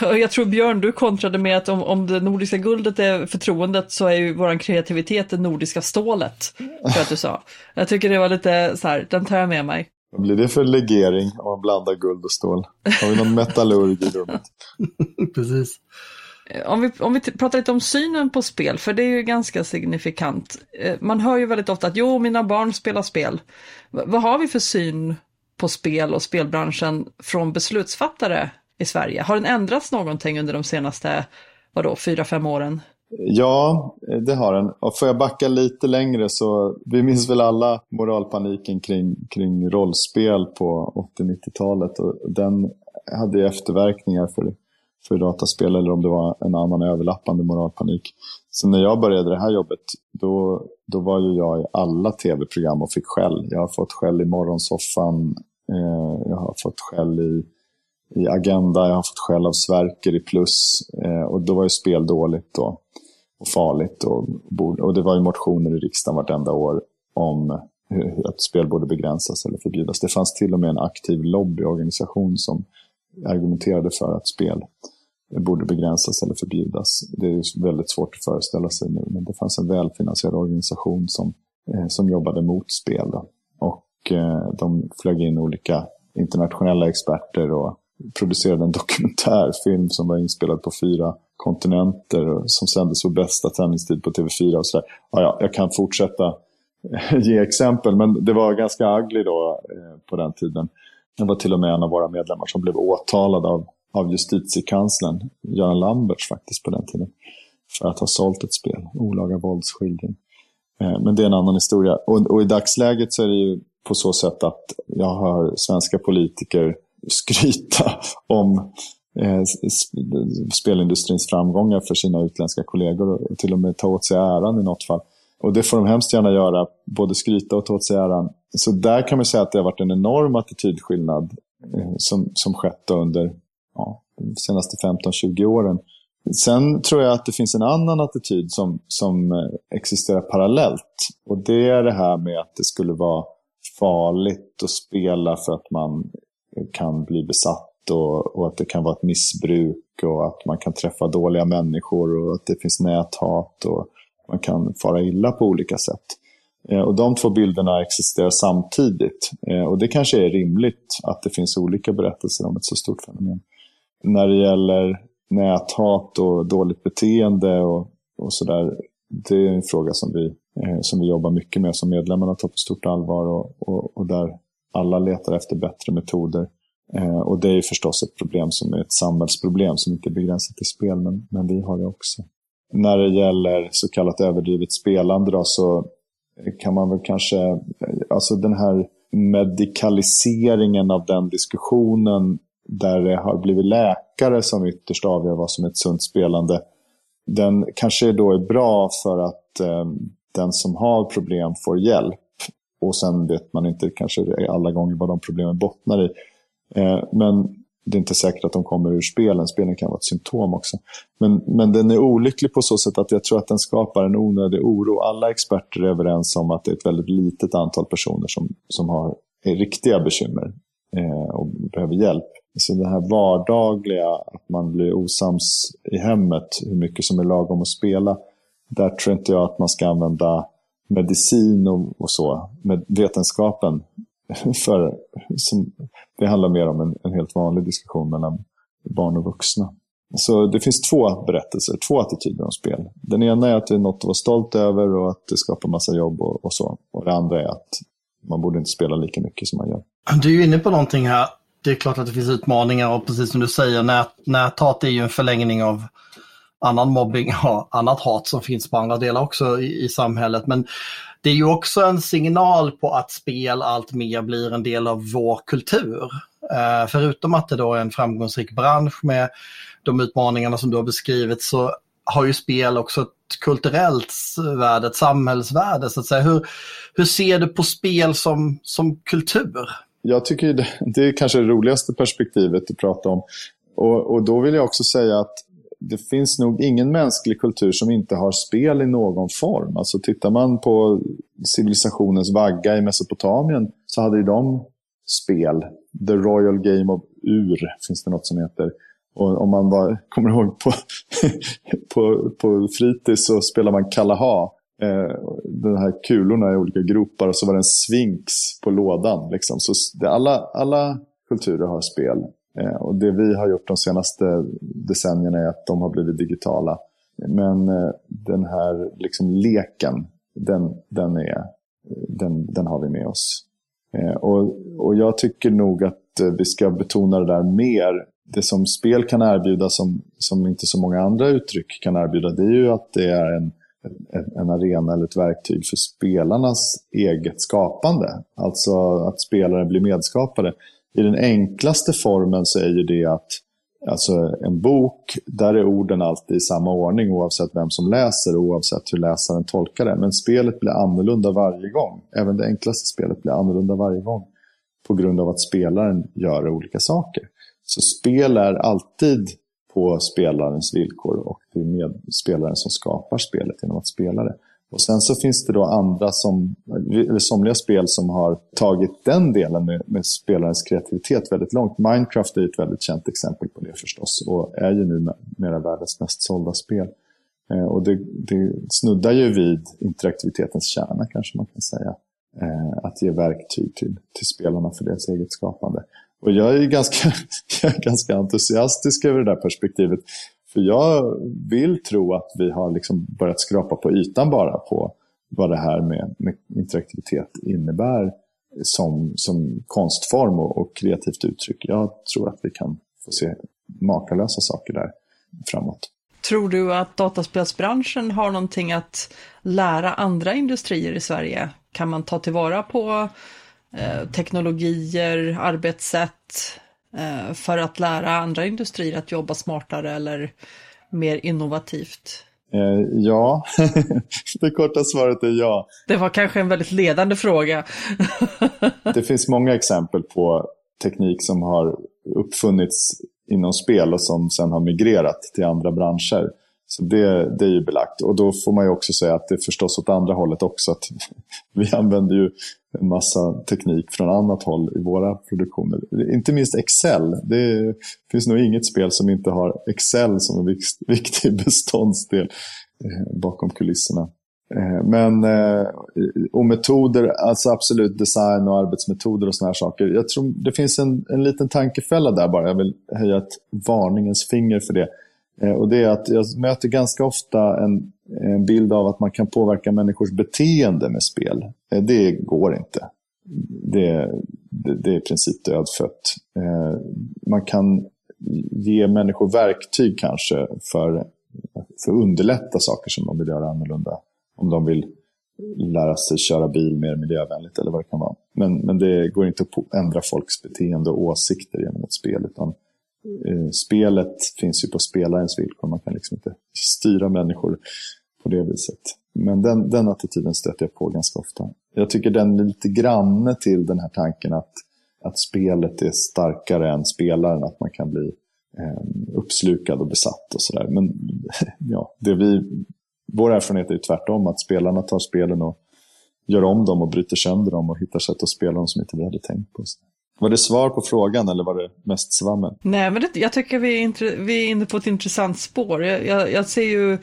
jag tror Björn, du kontrade med att om, om det nordiska guldet är förtroendet så är ju vår kreativitet det nordiska stålet. För att du sa. Jag tycker det var lite så här, den tar jag med mig. Vad blir det för legering om man blandar guld och stål? Har vi någon metallurg i rummet? Precis. Om vi, om vi pratar lite om synen på spel, för det är ju ganska signifikant. Eh, man hör ju väldigt ofta att jo, mina barn spelar spel. V vad har vi för syn på spel och spelbranschen från beslutsfattare i Sverige? Har den ändrats någonting under de senaste, vadå, fyra, fem åren? Ja, det har den. Och får jag backa lite längre så, vi minns väl alla moralpaniken kring, kring rollspel på 80-90-talet. Och den hade efterverkningar för, för dataspel eller om det var en annan överlappande moralpanik. Så när jag började det här jobbet, då, då var ju jag i alla tv-program och fick skäll. Jag har fått skäll i Morgonsoffan, Eh, jag har fått skäll i, i Agenda, jag har fått skäll av Sverker i Plus. Eh, och då var ju spel dåligt då, och farligt. Och, och det var ju motioner i riksdagen vartenda år om att spel borde begränsas eller förbjudas. Det fanns till och med en aktiv lobbyorganisation som argumenterade för att spel borde begränsas eller förbjudas. Det är väldigt svårt att föreställa sig nu, men det fanns en välfinansierad organisation som, eh, som jobbade mot spel. Då. Och eh, de flög in olika internationella experter och producerade en dokumentärfilm som var inspelad på fyra kontinenter och som sändes på bästa sändningstid på TV4 och sådär. Ja, ja, jag kan fortsätta ge exempel, men det var ganska ugly då eh, på den tiden. Det var till och med en av våra medlemmar som blev åtalad av, av justitiekanslern, Göran Lamberts faktiskt på den tiden, för att ha sålt ett spel, olaga våldsskildring. Eh, men det är en annan historia. Och, och, i dagsläget så är det ju på så sätt att jag hör svenska politiker skryta om eh, spelindustrins framgångar för sina utländska kollegor och till och med ta åt sig äran i något fall. Och det får de hemskt gärna göra, både skryta och ta åt sig äran. Så där kan man säga att det har varit en enorm attitydskillnad eh, som, som skett under ja, de senaste 15-20 åren. Sen tror jag att det finns en annan attityd som, som eh, existerar parallellt. Och det är det här med att det skulle vara farligt att spela för att man eh, kan bli besatt och, och, att det kan vara ett missbruk och att man kan träffa dåliga människor och att det finns näthat och man kan fara illa på olika sätt. Eh, och de två bilderna existerar samtidigt. Eh, och det kanske är rimligt att det finns olika berättelser om ett så stort fenomen. När det gäller näthat och dåligt beteende och, och sådär. Det är en fråga som vi, eh, som vi jobbar mycket med, som medlemmarna tar på stort allvar och, och, och där alla letar efter bättre metoder. och det är förstås ett problem som är ett samhällsproblem som inte är begränsat till spel, men, men vi har det också när det gäller så kallat överdrivet spelande då, så kan man väl kanske, alltså den här medikaliseringen av den diskussionen där det har blivit läkare som ytterst avgör vad som är ett sunt spelande. Den kanske då är bra för att eh, den som har problem får hjälp. Och sen vet man inte kanske alla gånger vad de problemen bottnar i. Eh, men det är inte säkert att de kommer ur spelen. Spelen kan vara ett symptom också. Men, men den är olycklig på så sätt att jag tror att den skapar en onödig oro. Alla experter är överens om att det är ett väldigt litet antal personer som, som har riktiga bekymmer eh, och behöver hjälp. Så det här vardagliga, att man blir osams i hemmet, hur mycket som är lagom att spela. Där tror inte jag att man ska använda medicin och, och så, med vetenskapen för, som, det handlar mer om en, en, helt vanlig diskussion mellan barn och vuxna. Så det finns två berättelser, två attityder om spel. Den ena är att det är något att vara stolt över och att det skapar massa jobb och, och så. Och det andra är att man borde inte spela lika mycket som man gör. Du är ju inne på någonting här. Det är klart att det finns utmaningar och precis som du säger, nät, näthat är ju en förlängning av annan mobbing och annat hat som finns på andra delar också i, i samhället. Men det är ju också en signal på att spel allt mer blir en del av vår kultur. Uh, förutom att det då är en framgångsrik bransch med de utmaningarna som du har beskrivit så har ju spel också ett kulturellt värde, ett samhällsvärde. Så att säga. Hur, hur ser du på spel som, som kultur? Jag tycker det, det är kanske det roligaste perspektivet att prata om. Och, och då vill jag också säga att det finns nog ingen mänsklig kultur som inte har spel i någon form. Alltså tittar man på civilisationens vagga i Mesopotamien så hade de spel. The Royal Game of Ur finns det något som heter. Och om man var, kommer ihåg på, på, på fritids så spelar man Kalaha. Eh, de här kulorna i olika gropar och så var det en svinx på lådan. Liksom. Så det, alla, alla kulturer har spel. Eh, och det vi har gjort de senaste decennierna är att de har blivit digitala. Men eh, den här liksom leken, den, den, är, den, den har vi med oss. Eh, och, och jag tycker nog att eh, vi ska betona det där mer. Det som spel kan erbjuda som, som inte så många andra uttryck kan erbjuda, det är ju att det är en, en, en arena eller ett verktyg för spelarnas eget skapande. Alltså att spelare blir medskapare. I den enklaste formen så är ju det att alltså en bok, där är orden alltid i samma ordning oavsett vem som läser och oavsett hur läsaren tolkar det. Men spelet blir annorlunda varje gång. Även det enklaste spelet blir annorlunda varje gång. På grund av att spelaren gör olika saker. Så spel är alltid på spelarens villkor och det är med spelaren som skapar spelet genom att spela det. Och sen så finns det då andra som, eller somliga spel som har tagit den delen med, med spelarens kreativitet väldigt långt. Minecraft är ett väldigt känt exempel på det förstås och är ju nu mera världens mest sålda spel. Eh, och det, det snuddar ju vid interaktivitetens kärna kanske man kan säga. Eh, att ge verktyg till, till spelarna för deras eget skapande. Och jag är ganska, jag är ganska entusiastisk över det där perspektivet. För jag vill tro att vi har liksom börjat skrapa på ytan bara på vad det här med, med interaktivitet innebär som, som konstform och, och, kreativt uttryck. Jag tror att vi kan få se makalösa saker där framåt. Tror du att dataspelsbranschen har någonting att lära andra industrier i Sverige? Kan man ta tillvara på eh, teknologier, arbetssätt, för att lära andra industrier att jobba smartare eller mer innovativt? Eh, ja, det korta svaret är ja. Det var kanske en väldigt ledande fråga. det finns många exempel på teknik som har uppfunnits inom spel och som sen har migrerat till andra branscher. Så det, det är ju belagt. Och då får man ju också säga att det är förstås åt andra hållet också. Att vi använder ju en massa teknik från annat håll i våra produktioner. Inte minst Excel. Det finns nog inget spel som inte har Excel som en viktig beståndsdel eh, bakom kulisserna. Eh, men, eh, och metoder, alltså absolut design och arbetsmetoder och såna här saker. Jag tror det finns en, en liten tankefälla där bara. Jag vill höja ett varningens finger för det. Eh, och det är att jag möter ganska ofta en, en bild av att man kan påverka människors beteende med spel. Eh, det går inte. Det, det, det är i princip dödfött. Eh, man kan ge människor verktyg kanske för, för att underlätta saker som de vill göra annorlunda. Om de vill lära sig köra bil mer miljövänligt eller vad det kan vara. Men, men det går inte att ändra folks beteende och åsikter genom ett spel. Utan Eh, spelet finns ju på spelarens villkor. Man kan liksom inte styra människor på det viset. Men den, den attityden stöter jag på ganska ofta. Jag tycker den är lite granne till den här tanken att, att spelet är starkare än spelaren, att man kan bli eh, uppslukad och besatt och sådär. Men ja, det vi, vår erfarenhet är ju tvärtom, att spelarna tar spelen och gör om dem och bryter sönder dem och hittar sätt att spela dem som inte vi hade tänkt på. Var det svar på frågan eller var det mest svammel? Nej, men det, jag tycker vi är, vi är inne på ett intressant spår. Jag, jag, jag ser ju eh,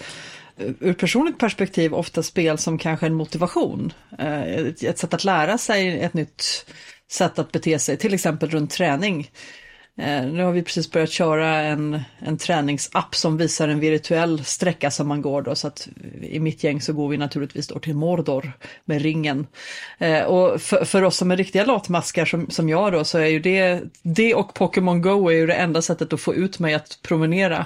ur personligt perspektiv ofta spel som kanske en motivation. Eh, ett, ett sätt att lära sig ett nytt sätt att bete sig, till exempel runt träning. Eh, nu har vi precis börjat köra en, en träningsapp som visar en virtuell sträcka som man går då, så att i mitt gäng så går vi naturligtvis då till Mordor med ringen. Eh, och för, för oss som är riktiga latmaskar som, som jag då, så är ju det, det och Pokémon Go är ju det enda sättet att få ut mig att promenera.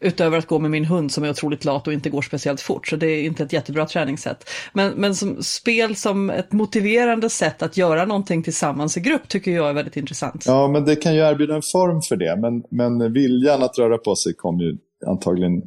Utöver att gå med min hund som är otroligt lat och inte går speciellt fort, så det är inte ett jättebra träningssätt. Men, men som spel som ett motiverande sätt att göra någonting tillsammans i grupp tycker jag är väldigt intressant. Ja, men det kan ju erbjuda en form för det. Men, men viljan att röra på sig kom ju antagligen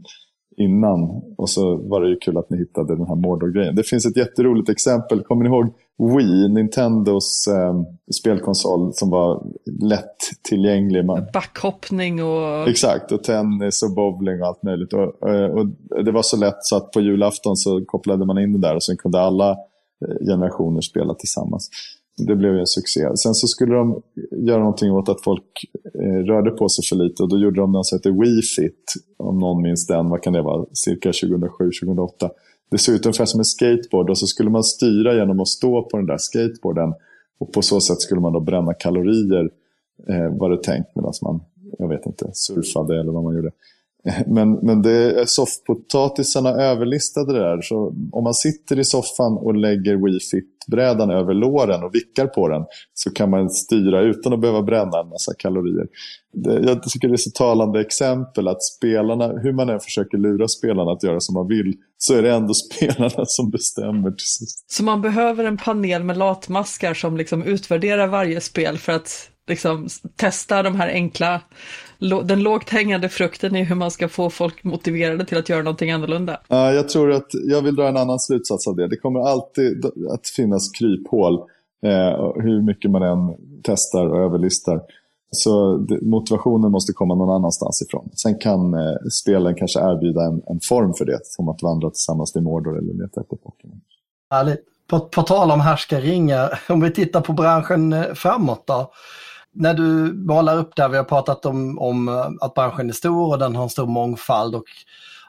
innan. Och så var det ju kul att ni hittade den här Mordor-grejen. Det finns ett jätteroligt exempel. Kommer ni ihåg Wii, Nintendos eh, spelkonsol som var lätt tillgänglig? Man... Backhoppning och... Exakt, och tennis och bowling och allt möjligt. Och, och, och, det var så lätt så att på julafton så kopplade man in det där och sen kunde alla eh, generationer spela tillsammans. Det blev en succé. Sen så skulle de göra någonting åt att folk eh, rörde på sig för lite och då gjorde de något som heter Wii Fit. Om någon minns den, vad kan det vara, cirka 2007-2008. Det såg ut ungefär som en skateboard och så skulle man styra genom att stå på den där skateboarden. Och på så sätt skulle man då bränna kalorier, eh, var det tänkt, medan man, jag vet inte, surfade eller vad man gjorde. Men, men det, soffpotatisarna överlistade det där. Så om man sitter i soffan och lägger Wii Fit-brädan över låren och vickar på den så kan man styra utan att behöva bränna en massa kalorier. Det, jag tycker det är så talande exempel att spelarna, hur man än försöker lura spelarna att göra som man vill, så är det ändå spelarna som bestämmer till sist. Så man behöver en panel med latmaskar som liksom utvärderar varje spel för att liksom testa de här enkla den lågt hängande frukten är hur man ska få folk motiverade till att göra någonting annorlunda. Ja, jag tror att jag vill dra en annan slutsats av det. Det kommer alltid att finnas kryphål, eh, hur mycket man än testar och överlistar. Så motivationen måste komma någon annanstans ifrån. Sen kan eh, spelen kanske erbjuda en, en, form för det, som att vandra tillsammans till Mordor eller leta efter Pokémon. Härligt. På, på tal om härskaringar, om vi tittar på branschen eh, framåt då. När du målar upp där, vi har pratat om, om eh, att branschen är stor och den har en stor mångfald och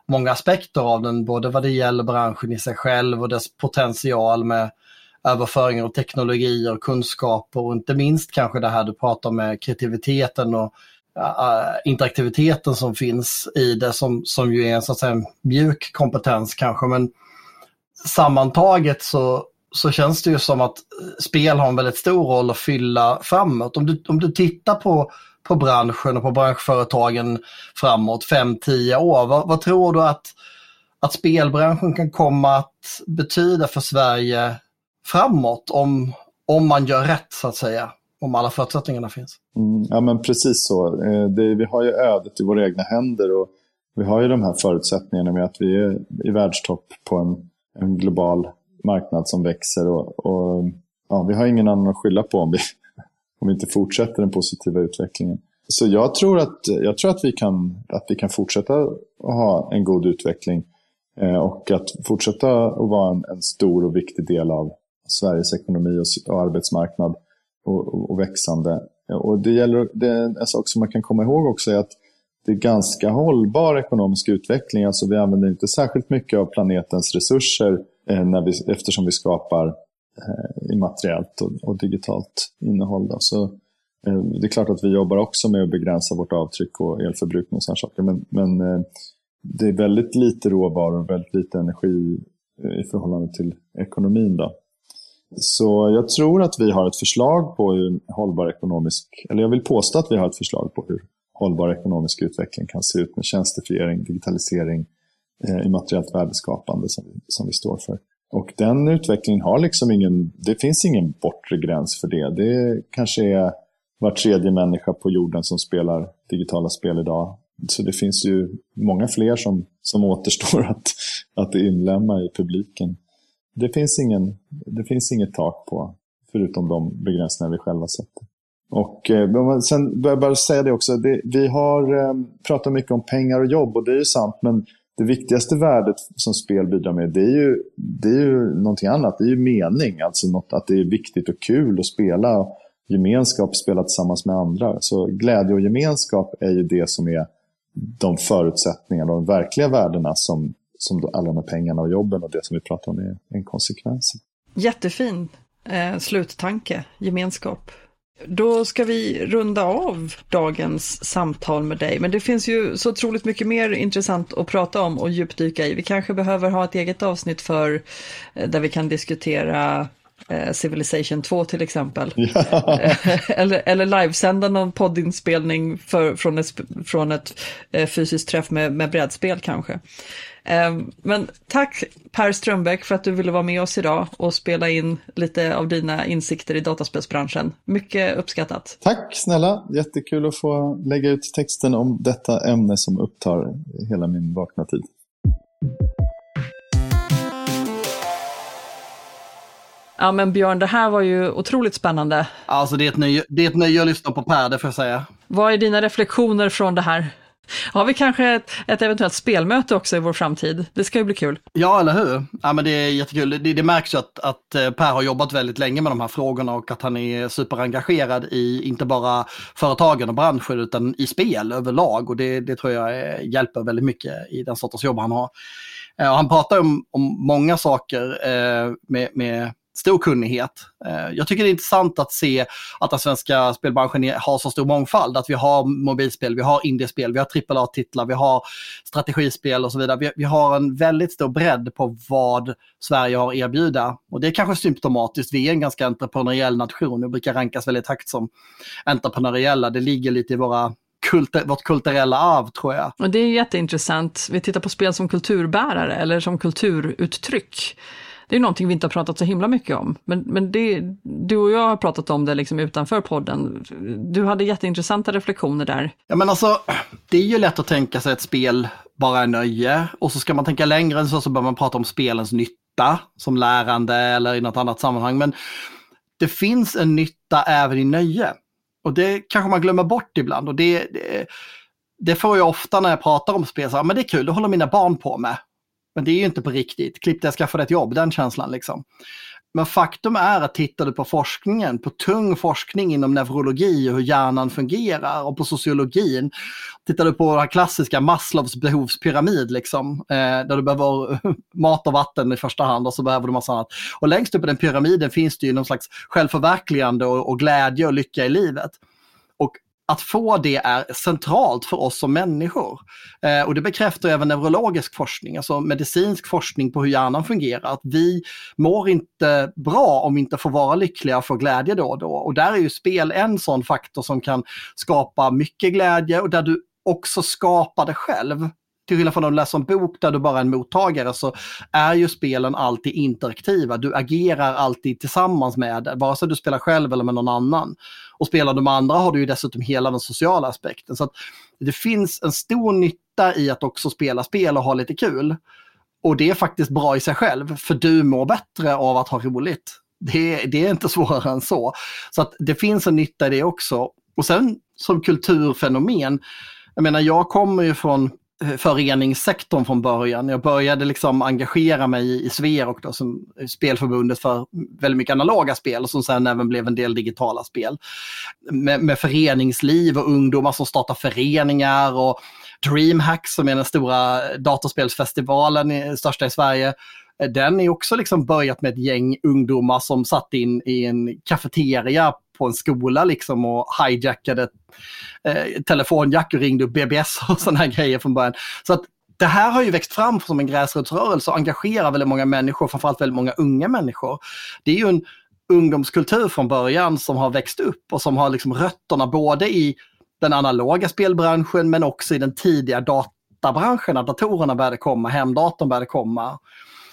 många aspekter av den, både vad det gäller branschen i sig själv och dess potential med överföringar av teknologier och kunskaper och inte minst kanske det här du pratar om med kreativiteten och äh, interaktiviteten som finns i det som, som ju är en så att säga mjuk kompetens kanske. Men sammantaget så, så känns det ju som att spel har en väldigt stor roll att fylla framåt. Om du, om du tittar på, på branschen och på branschföretagen framåt 5-10 år, vad, vad tror du att, att spelbranschen kan komma att betyda för Sverige framåt om, om man gör rätt så att säga. Om alla förutsättningarna finns. Mm, ja men precis så. Eh, det, vi har ju ödet i våra egna händer och vi har ju de här förutsättningarna med att vi är i världstopp på en, en global marknad som växer. Och, och, ja, vi har ingen annan att skylla på om vi, om vi inte fortsätter den positiva utvecklingen. Så jag tror att, jag tror att, vi, kan, att vi kan fortsätta att ha en god utveckling eh, och att fortsätta att vara en, en, stor och viktig del av, Sveriges ekonomi och, och arbetsmarknad och, och, och, växande. Och det, gäller, det är en sak som man kan komma ihåg också är att det är ganska hållbar ekonomisk utveckling. Alltså vi använder inte särskilt mycket av planetens resurser eh, Eh, när vi, eftersom vi skapar eh, immateriellt och, och, digitalt innehåll. Då. Så, eh, det är klart att vi jobbar också med att begränsa vårt avtryck och elförbrukning och sådana saker. Men, men det är väldigt lite råvaror och väldigt lite energi i förhållande till ekonomin. Då. Så jag tror att vi har ett förslag på hur hållbar ekonomisk, eller jag vill påstå att vi har ett förslag på hur hållbar ekonomisk utveckling kan se ut med tjänstifiering, digitalisering, eh, immateriellt värdeskapande som, som vi står för. Och den utvecklingen har liksom ingen, det finns ingen bortre gräns för det. Det kanske är var tredje människa på jorden som spelar digitala spel idag. Så det finns ju många fler som, som återstår att, att inlämna i publiken det finns, ingen, det finns inget tak på, förutom de begränsningar vi själva sätter. Och eh, sen bör jag bara säga det också, det, vi har eh, pratat mycket om pengar och jobb och det är ju sant, men det viktigaste värdet som spel bidrar med, det är ju, det är ju någonting annat. Det är ju mening, alltså något, att det är viktigt och kul att spela gemenskap, spela tillsammans med andra. Så glädje och gemenskap är ju det som är de förutsättningar, de verkliga värdena som som alla de här pengarna och jobben och det som vi pratar om är en konsekvens. Jättefin eh, sluttanke, gemenskap. Då ska vi runda av dagens samtal med dig, men det finns ju så otroligt mycket mer intressant att prata om och djupdyka i. Vi kanske behöver ha ett eget avsnitt för eh, där vi kan diskutera eh, Civilization 2 till exempel. Ja. eller, eller livesända någon poddinspelning för, från ett, från ett fysiskt träff med, med brädspel kanske. Ehm, men tack Per Strömbäck för att du ville vara med oss idag och spela in lite av dina insikter i dataspelsbranschen. Mycket uppskattat. Tack snälla, jättekul att få lägga ut texten om detta ämne som upptar hela min vakna tid. Ja men Björn, det här var ju otroligt spännande. Alltså det är ett nöje, det är ett nöje att lyssna på Per, det får jag säga. Vad är dina reflektioner från det här? Har vi kanske ett, ett, eventuellt spelmöte också i vår framtid? Det ska ju bli kul. Ja, eller hur? Ja, men det är jättekul. Det, det märks ju att, att eh, Per har jobbat väldigt länge med de här frågorna och att han är superengagerad i inte bara företagen och branschen utan i spel överlag. Och det, det tror jag eh, hjälper väldigt mycket i den sortens jobb han har. Eh, och han pratar om, om många saker eh, med, med stor kunnighet. Eh, jag tycker det är intressant att se att den svenska spelbranschen har så stor mångfald. Att vi har mobilspel, vi har indiespel, vi har AAA-titlar, vi har strategispel och så vidare. Vi, har en väldigt stor bredd på vad Sverige har att erbjuda. Och det är kanske symptomatiskt. Vi är en ganska entreprenöriell nation. och brukar rankas väldigt högt som entreprenöriella. Det ligger lite i våra kultur, vårt kulturella arv tror jag. Och det är jätteintressant. Vi tittar på spel som kulturbärare eller som kulturuttryck det är någonting vi inte har pratat så himla mycket om. Men, men det, du och jag har pratat om det liksom utanför podden. Du hade jätteintressanta reflektioner där. Ja men alltså, det är ju lätt att tänka sig ett spel bara är nöje. Och så ska man tänka längre än så så bör man prata om spelens nytta som lärande eller i något annat sammanhang. Men det finns en nytta även i nöje. Och det kanske man glömmer bort ibland. Och det, det, det får jag ofta när jag pratar om spel, så här, men det är kul, det håller mina barn på med. Men det är ju inte på riktigt. Klipp det, jag skaffade ett jobb, den känslan liksom. Men faktum är att tittar du på forskningen, på tung forskning inom neurologi och hur hjärnan fungerar och på sociologin, tittar du på den klassiska Maslows behovspyramid, liksom, eh, där du behöver mat och vatten i första hand och så behöver du massa annat. Och längst upp i den pyramiden finns det ju någon slags självförverkligande och, och glädje och lycka i livet. Att få det är centralt för oss som människor. Eh, och det bekräftar även neurologisk forskning, alltså medicinsk forskning på hur hjärnan fungerar. Att vi mår inte bra om vi inte får vara lyckliga och få glädje då och då. Och där är ju spel en sån faktor som kan skapa mycket glädje och där du också skapar det själv till skillnad från att läsa en bok där du bara är en mottagare så är ju spelen alltid interaktiva. Du agerar alltid tillsammans med vare sig du spelar själv eller med någon annan. Och spelar du med andra har du ju dessutom hela den sociala aspekten. Så att det finns en stor nytta i att också spela spel och ha lite kul. Och det är faktiskt bra i sig själv, för du mår bättre av att ha roligt. Det, det är inte svårare än så. Så att det finns en nytta i det också. Och sen som kulturfenomen, jag menar jag kommer ju från föreningssektorn från början. Jag började liksom engagera mig i Sverok, då, som spelförbundet för väldigt mycket analoga spel, som sen även blev en del digitala spel. Med, med föreningsliv och ungdomar som startar föreningar och DreamHack som är den stora datorspelsfestivalen, största i Sverige, den är också liksom börjat med ett gäng ungdomar som satt in i en kafeteria på en skola liksom och hijackade eh, telefonjack och ringde upp BBS och sådana här grejer från början. Så att det här har ju växt fram som en gräsrotsrörelse och engagerar väldigt många människor, framförallt väldigt många unga människor. Det är ju en ungdomskultur från början som har växt upp och som har liksom rötterna både i den analoga spelbranschen men också i den tidiga databranschen, när datorerna började komma, hemdatorn började komma.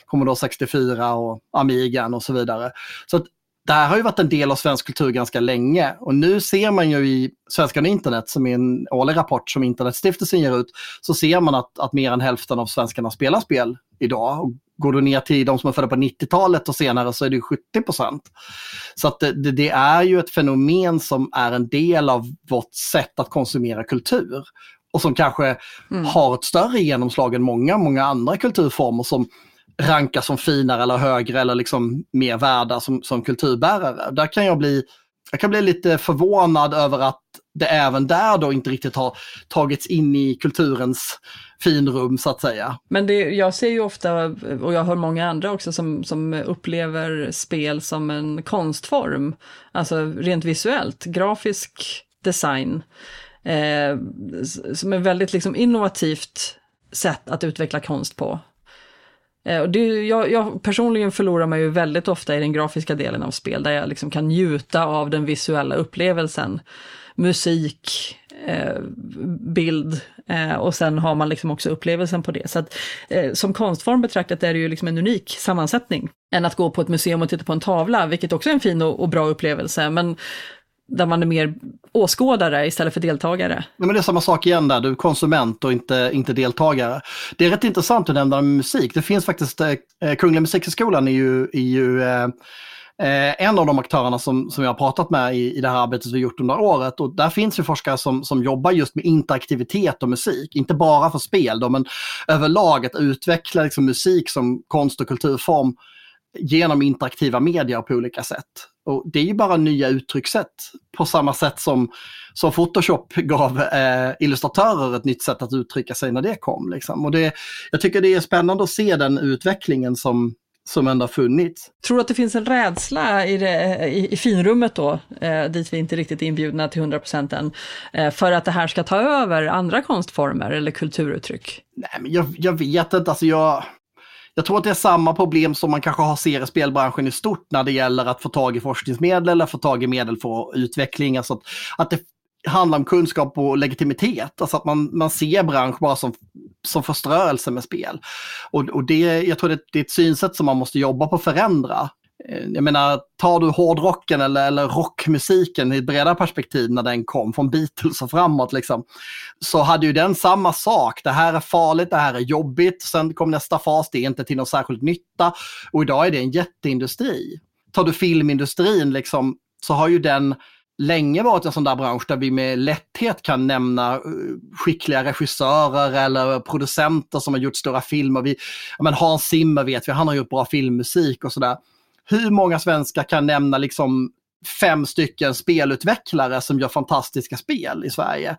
Commodore 64 och Amigan och så vidare. Så att det här har ju varit en del av svensk kultur ganska länge och nu ser man ju i Svenskan internet, som är en årlig rapport som Internetstiftelsen ger ut, så ser man att, att mer än hälften av svenskarna spelar spel idag. Och går du ner till de som är födda på 90-talet och senare så är det 70 procent. Så att det, det, är ju ett fenomen som är en del av vårt sätt att konsumera kultur. Och som kanske mm. har ett större genomslag än många, många andra kulturformer som rankas som finare eller högre eller liksom mer värda som, som kulturbärare. Där kan jag bli, jag kan bli lite förvånad över att det även där då inte riktigt har tagits in i kulturens finrum så att säga. Men det, jag ser ju ofta, och jag hör många andra också, som, som upplever spel som en konstform. Alltså rent visuellt, grafisk design. Eh, som är väldigt liksom innovativt sätt att utveckla konst på. Eh, och det, jag, jag, personligen förlorar mig ju väldigt ofta i den grafiska delen av spel, där jag liksom kan njuta av den visuella upplevelsen. Musik, eh, bild eh, och sen har man liksom också upplevelsen på det. Så att, eh, som konstform betraktat är det ju liksom en unik sammansättning än att gå på ett museum och titta på en tavla, vilket också är en fin och, och bra upplevelse. Men där man är mer åskådare istället för deltagare. Ja, men det är samma sak igen där, du är konsument och inte, inte deltagare. Det är rätt intressant att nämna musik. Det finns faktiskt, eh, eh Kungliga Musikhögskolan är ju, är ju eh, eh, en av de aktörerna som, som jag har pratat med i, i det här arbetet vi gjort under året. Och där finns ju forskare som, som jobbar just med interaktivitet och musik. Inte bara för spel då, men överlag att utveckla liksom, musik som konst och kulturform genom interaktiva medier på olika sätt. Och det är ju bara nya uttryckssätt på samma sätt som, som Photoshop gav eh, illustratörer ett nytt sätt att uttrycka sig när det kom. Liksom. Och det, jag tycker det är spännande att se den utvecklingen som, som ändå har funnits. Tror du att det finns en rädsla i, det, i, i finrummet då, eh, dit vi inte riktigt är inbjudna till 100% än, eh, för att det här ska ta över andra konstformer eller kulturuttryck? Nej, men jag, jag vet inte, alltså jag, jag tror att det är samma problem som man kanske har ser i spelbranschen i stort när det gäller att få tag i forskningsmedel eller få tag i medel för utveckling. Alltså att, att det handlar om kunskap och legitimitet. Alltså att man, man ser bransch bara som, som förströelse med spel. Och, och det, jag tror det, det är ett synsätt som man måste jobba på att förändra. Eh, jag menar, tar du hårdrocken eller, eller rockmusiken i ett bredare perspektiv när den kom, från Beatles och framåt, liksom, så hade ju den samma sak. Det här är farligt, det här är jobbigt. Sen kom nästa fas, det är inte till någon särskild nytta. Och idag är det en jätteindustri. Tar du filmindustrin, liksom, så har ju den länge varit en sån där bransch där vi med lätthet kan nämna eh, skickliga regissörer eller producenter som har gjort stora filmer. Vi, men Hans Zimmer vet vi, han har gjort bra filmmusik och sådär. Hur många svenskar kan nämna liksom fem stycken spelutvecklare som gör fantastiska spel i Sverige?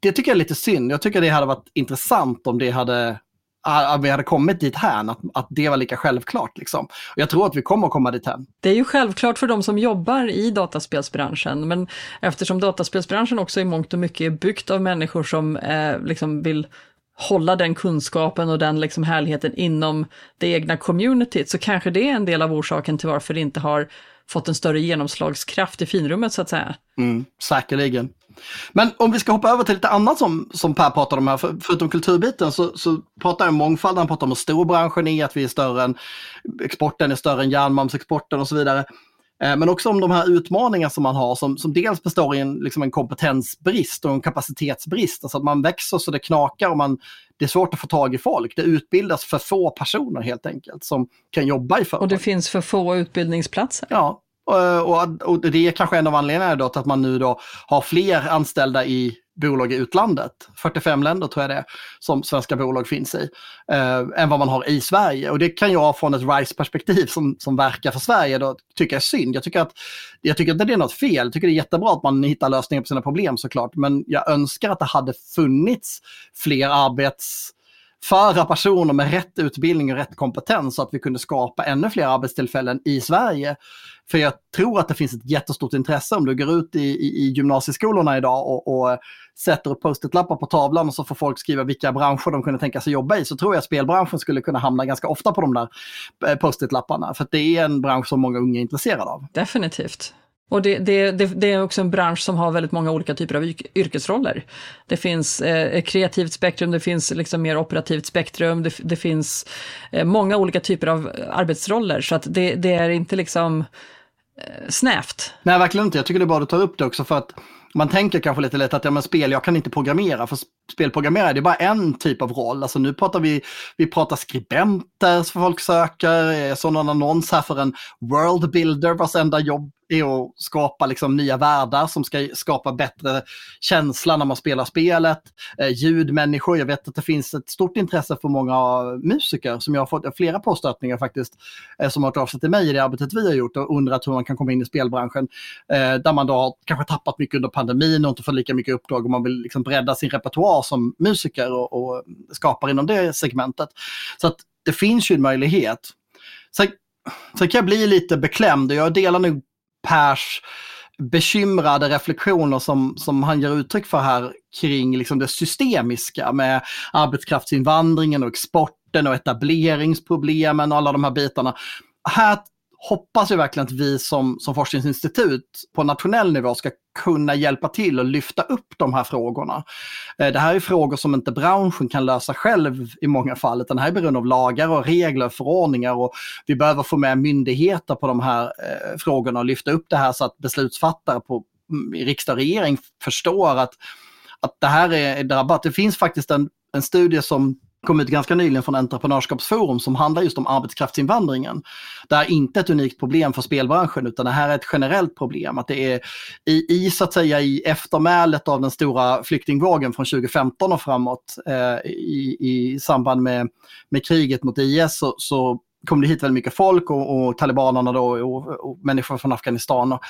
Det tycker jag är lite synd. Jag tycker det hade varit intressant om det hade ah, att vi hade kommit dit här, att, att det var lika självklart. Liksom. Och jag tror att vi kommer att komma dit här. Det är ju självklart för de som jobbar i dataspelsbranschen, men eftersom dataspelsbranschen också i mångt och mycket är byggt av människor som eh, liksom vill hålla den kunskapen och den liksom härligheten inom det egna communityt, så kanske det är en del av orsaken till varför det inte har fått en större genomslagskraft i finrummet så att säga. Mm, säkerligen. Men om vi ska hoppa över till lite annat som, som Per pratade om här, för, förutom kulturbiten så, så pratar han om mångfald, han pratar om hur stor branschen är, att vi är större än, exporten är större än järnmalmsexporten och så vidare. Eh, men också om de här utmaningarna som man har som, som dels består i en, liksom en kompetensbrist och en kapacitetsbrist. Alltså att man växer så det knakar och man, det är svårt att få tag i folk. Det utbildas för få personer helt enkelt som kan jobba i företag. Och det finns för få utbildningsplatser. Ja, och, och, det är kanske en av anledningarna då till att man nu då har fler anställda i bolag i utlandet, 45 länder tror jag det är, som svenska bolag finns i, eh, än vad man har i Sverige. Och det kan jag från ett RISE-perspektiv som, som verkar för Sverige då tycka är synd. Jag tycker, att, jag tycker inte det är något fel, jag tycker det är jättebra att man hittar lösningar på sina problem såklart, men jag önskar att det hade funnits fler arbets föra personer med rätt utbildning och rätt kompetens så att vi kunde skapa ännu fler arbetstillfällen i Sverige. För jag tror att det finns ett jättestort intresse om du går ut i, i, i gymnasieskolorna idag och, och sätter upp post-it-lappar på tavlan och så får folk skriva vilka branscher de kunde tänka sig jobba i så tror jag att spelbranschen skulle kunna hamna ganska ofta på de där eh, post-it-lapparna. För det är en bransch som många unga är intresserade av. Definitivt. Och det, det, det, det, är också en bransch som har väldigt många olika typer av yrkesroller. Det finns eh, kreativt spektrum, det finns liksom mer operativt spektrum, det, det finns eh, många olika typer av arbetsroller. Så att det, det är inte liksom eh, snävt. Nej, verkligen inte. Jag tycker det är bra att du tar upp det också för att man tänker kanske lite lätt att ja, men spel, jag kan inte programmera, för spelprogrammerare det är bara en typ av roll. Alltså nu pratar vi, vi pratar skribenter som folk söker, jag såg någon annons här för en world builder vars enda jobb är att skapa liksom nya världar som ska skapa bättre känsla när man spelar spelet. Eh, ljudmänniskor, jag vet att det finns ett stort intresse för många musiker som jag har fått flera påstötningar faktiskt, eh, som har hört av sig till mig i det arbetet vi har gjort och undrat hur man kan komma in i spelbranschen. Eh, där man då har kanske tappat mycket under pandemin och inte fått lika mycket uppdrag och man vill liksom bredda sin repertoar som musiker och, och skapar inom det segmentet. Så att det finns ju en möjlighet. Sen, sen kan jag bli lite beklämd och jag delar nog Pers bekymrade reflektioner som, som han ger uttryck för här kring liksom det systemiska med arbetskraftsinvandringen och exporten och etableringsproblemen och alla de här bitarna. Här hoppas jag verkligen att vi som, som forskningsinstitut på nationell nivå ska kunna hjälpa till och lyfta upp de här frågorna. Eh, det här är frågor som inte branschen kan lösa själv i många fall, utan det här är beroende av lagar och regler, och förordningar och vi behöver få med myndigheter på de här eh, frågorna och lyfta upp det här så att beslutsfattare på mm, i riksdag och regering förstår att, att det här är drabbat. Det finns faktiskt en, en studie som kom ut ganska nyligen från Entreprenörskapsforum som handlar just om arbetskraftsinvandringen. Det är inte ett unikt problem för spelbranschen utan det här är ett generellt problem. Att det är i, i så att säga i eftermälet av den stora flyktingvågen från 2015 och framåt eh, i, i samband med, med kriget mot IS så, så kom det hit väldigt mycket folk och, och talibanerna då och, och, människor från Afghanistan. Och,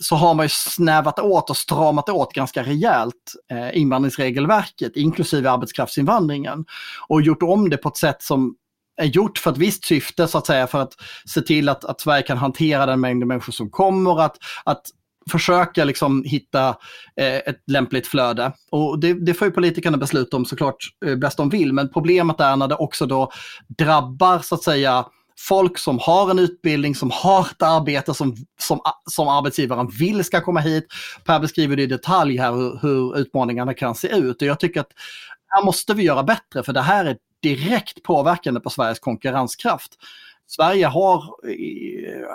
så har man ju snävat åt och stramat åt ganska rejält eh, invandringsregelverket, inklusive arbetskraftsinvandringen. Och gjort om det på ett sätt som är gjort för ett visst syfte så att säga för att se till att, att Sverige kan hantera den mängd människor som kommer, att, att försöka liksom hitta eh, ett lämpligt flöde. Och det, det får ju politikerna besluta om såklart eh, bäst de vill, men problemet är när det också då drabbar så att säga folk som har en utbildning, som har ett arbete som, som, som arbetsgivaren vill ska komma hit. Per beskriver det i detalj här hur, hur utmaningarna kan se ut och jag tycker att här måste vi göra bättre för det här är direkt påverkande på Sveriges konkurrenskraft. Sverige har, eh,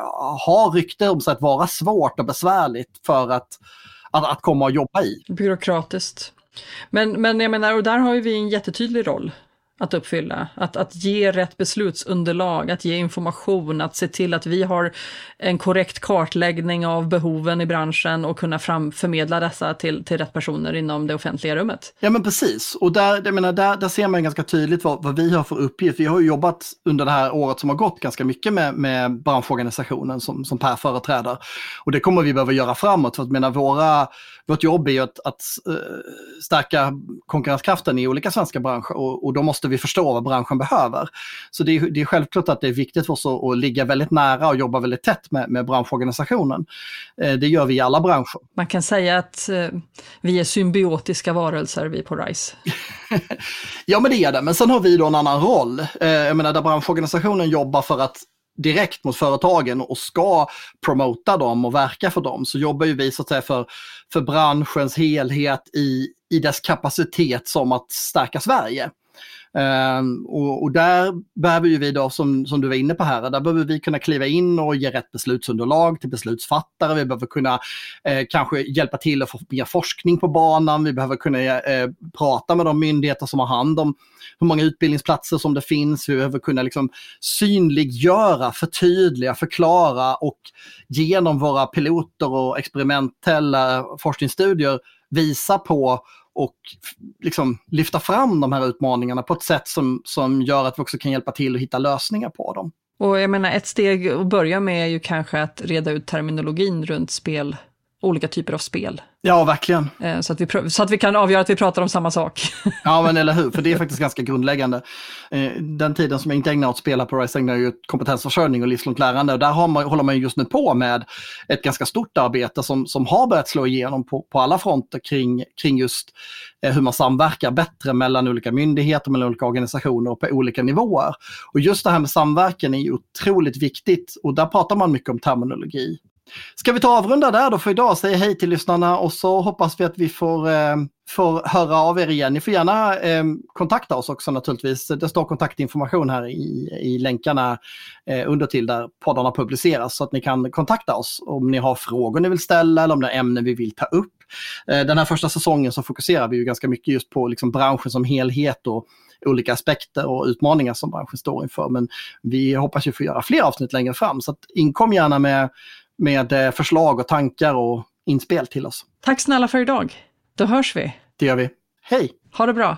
har rykte om sig att vara svårt och besvärligt för att, att, att komma och jobba i. Byråkratiskt. Men, men jag menar, och där har ju vi en jättetydlig roll att uppfylla. Att, att ge rätt beslutsunderlag, att ge information, att se till att vi har en korrekt kartläggning av behoven i branschen och kunna fram, förmedla dessa till, till rätt personer inom det offentliga rummet. Ja men precis, och där, jag menar, där, där ser man ganska tydligt vad, vad vi har för uppgift. Vi har ju jobbat under det här året som har gått ganska mycket med, med branschorganisationen som, som Per företräder. Och det kommer vi behöva göra framåt, för att menar, våra, vårt jobb är ju att, att uh, stärka konkurrenskraften i olika svenska branscher och, och då måste vi förstå vad branschen behöver. Så det är, det är självklart att det är viktigt för oss att, att ligga väldigt nära och jobba väldigt tätt med, med branschorganisationen. Uh, det gör vi i alla branscher. Man kan säga att uh, vi är symbiotiska varelser, vi på RISE. ja, men det är det. Men sen har vi då en annan roll. jag menar, där branschorganisationen jobbar för att direkt mot företagen och ska promota dem och verka för dem så jobbar ju vi så att säga för, för branschens helhet i, i dess kapacitet som att stärka Sverige. Um, och, och, där behöver ju vi då, som, som du var inne på här, där behöver vi kunna kliva in och ge rätt beslutsunderlag till beslutsfattare. Vi behöver kunna eh, kanske hjälpa till att få mer forskning på banan. Vi behöver kunna eh, prata med de myndigheter som har hand om hur många utbildningsplatser som det finns. Vi behöver kunna liksom synliggöra, förtydliga, förklara och genom våra piloter och experimentella forskningsstudier visa på och liksom lyfta fram de här utmaningarna på ett sätt som, som gör att vi också kan hjälpa till att hitta lösningar på dem. Och jag menar, ett steg att börja med är ju kanske att reda ut terminologin runt spel, olika typer av spel. Ja, verkligen. Eh, så att, vi, så att vi kan avgöra att vi pratar om samma sak. Ja, men eller hur, för det är faktiskt ganska grundläggande. Eh, den tiden som jag inte ägnar åt spela på RISE ägnar jag ju kompetensförsörjning och livslångt lärande. Och där man, håller man just nu på med ett ganska stort arbete som, som har börjat slå igenom på, på alla fronter kring, kring just eh, hur man samverkar bättre mellan olika myndigheter, mellan olika organisationer och på olika nivåer. Och just det här med samverkan är ju otroligt viktigt och där pratar man mycket om terminologi. Ska vi ta avrunda där då för idag, säga hej till lyssnarna och så hoppas vi att vi får, eh, får höra av er igen. Ni får gärna eh, kontakta oss också naturligtvis. Det står kontaktinformation här i, i länkarna eh, under till där poddarna publiceras så att ni kan kontakta oss om ni har frågor ni vill ställa eller om det är ämnen vi vill ta upp. Eh, den här första säsongen så fokuserar vi ju ganska mycket just på liksom, branschen som helhet och olika aspekter och utmaningar som branschen står inför. Men vi hoppas ju få göra fler avsnitt längre fram så att inkom gärna med med eh, förslag och tankar och inspel till oss. Tack snälla för idag. Då hörs vi. Det gör vi. Hej! Ha det bra.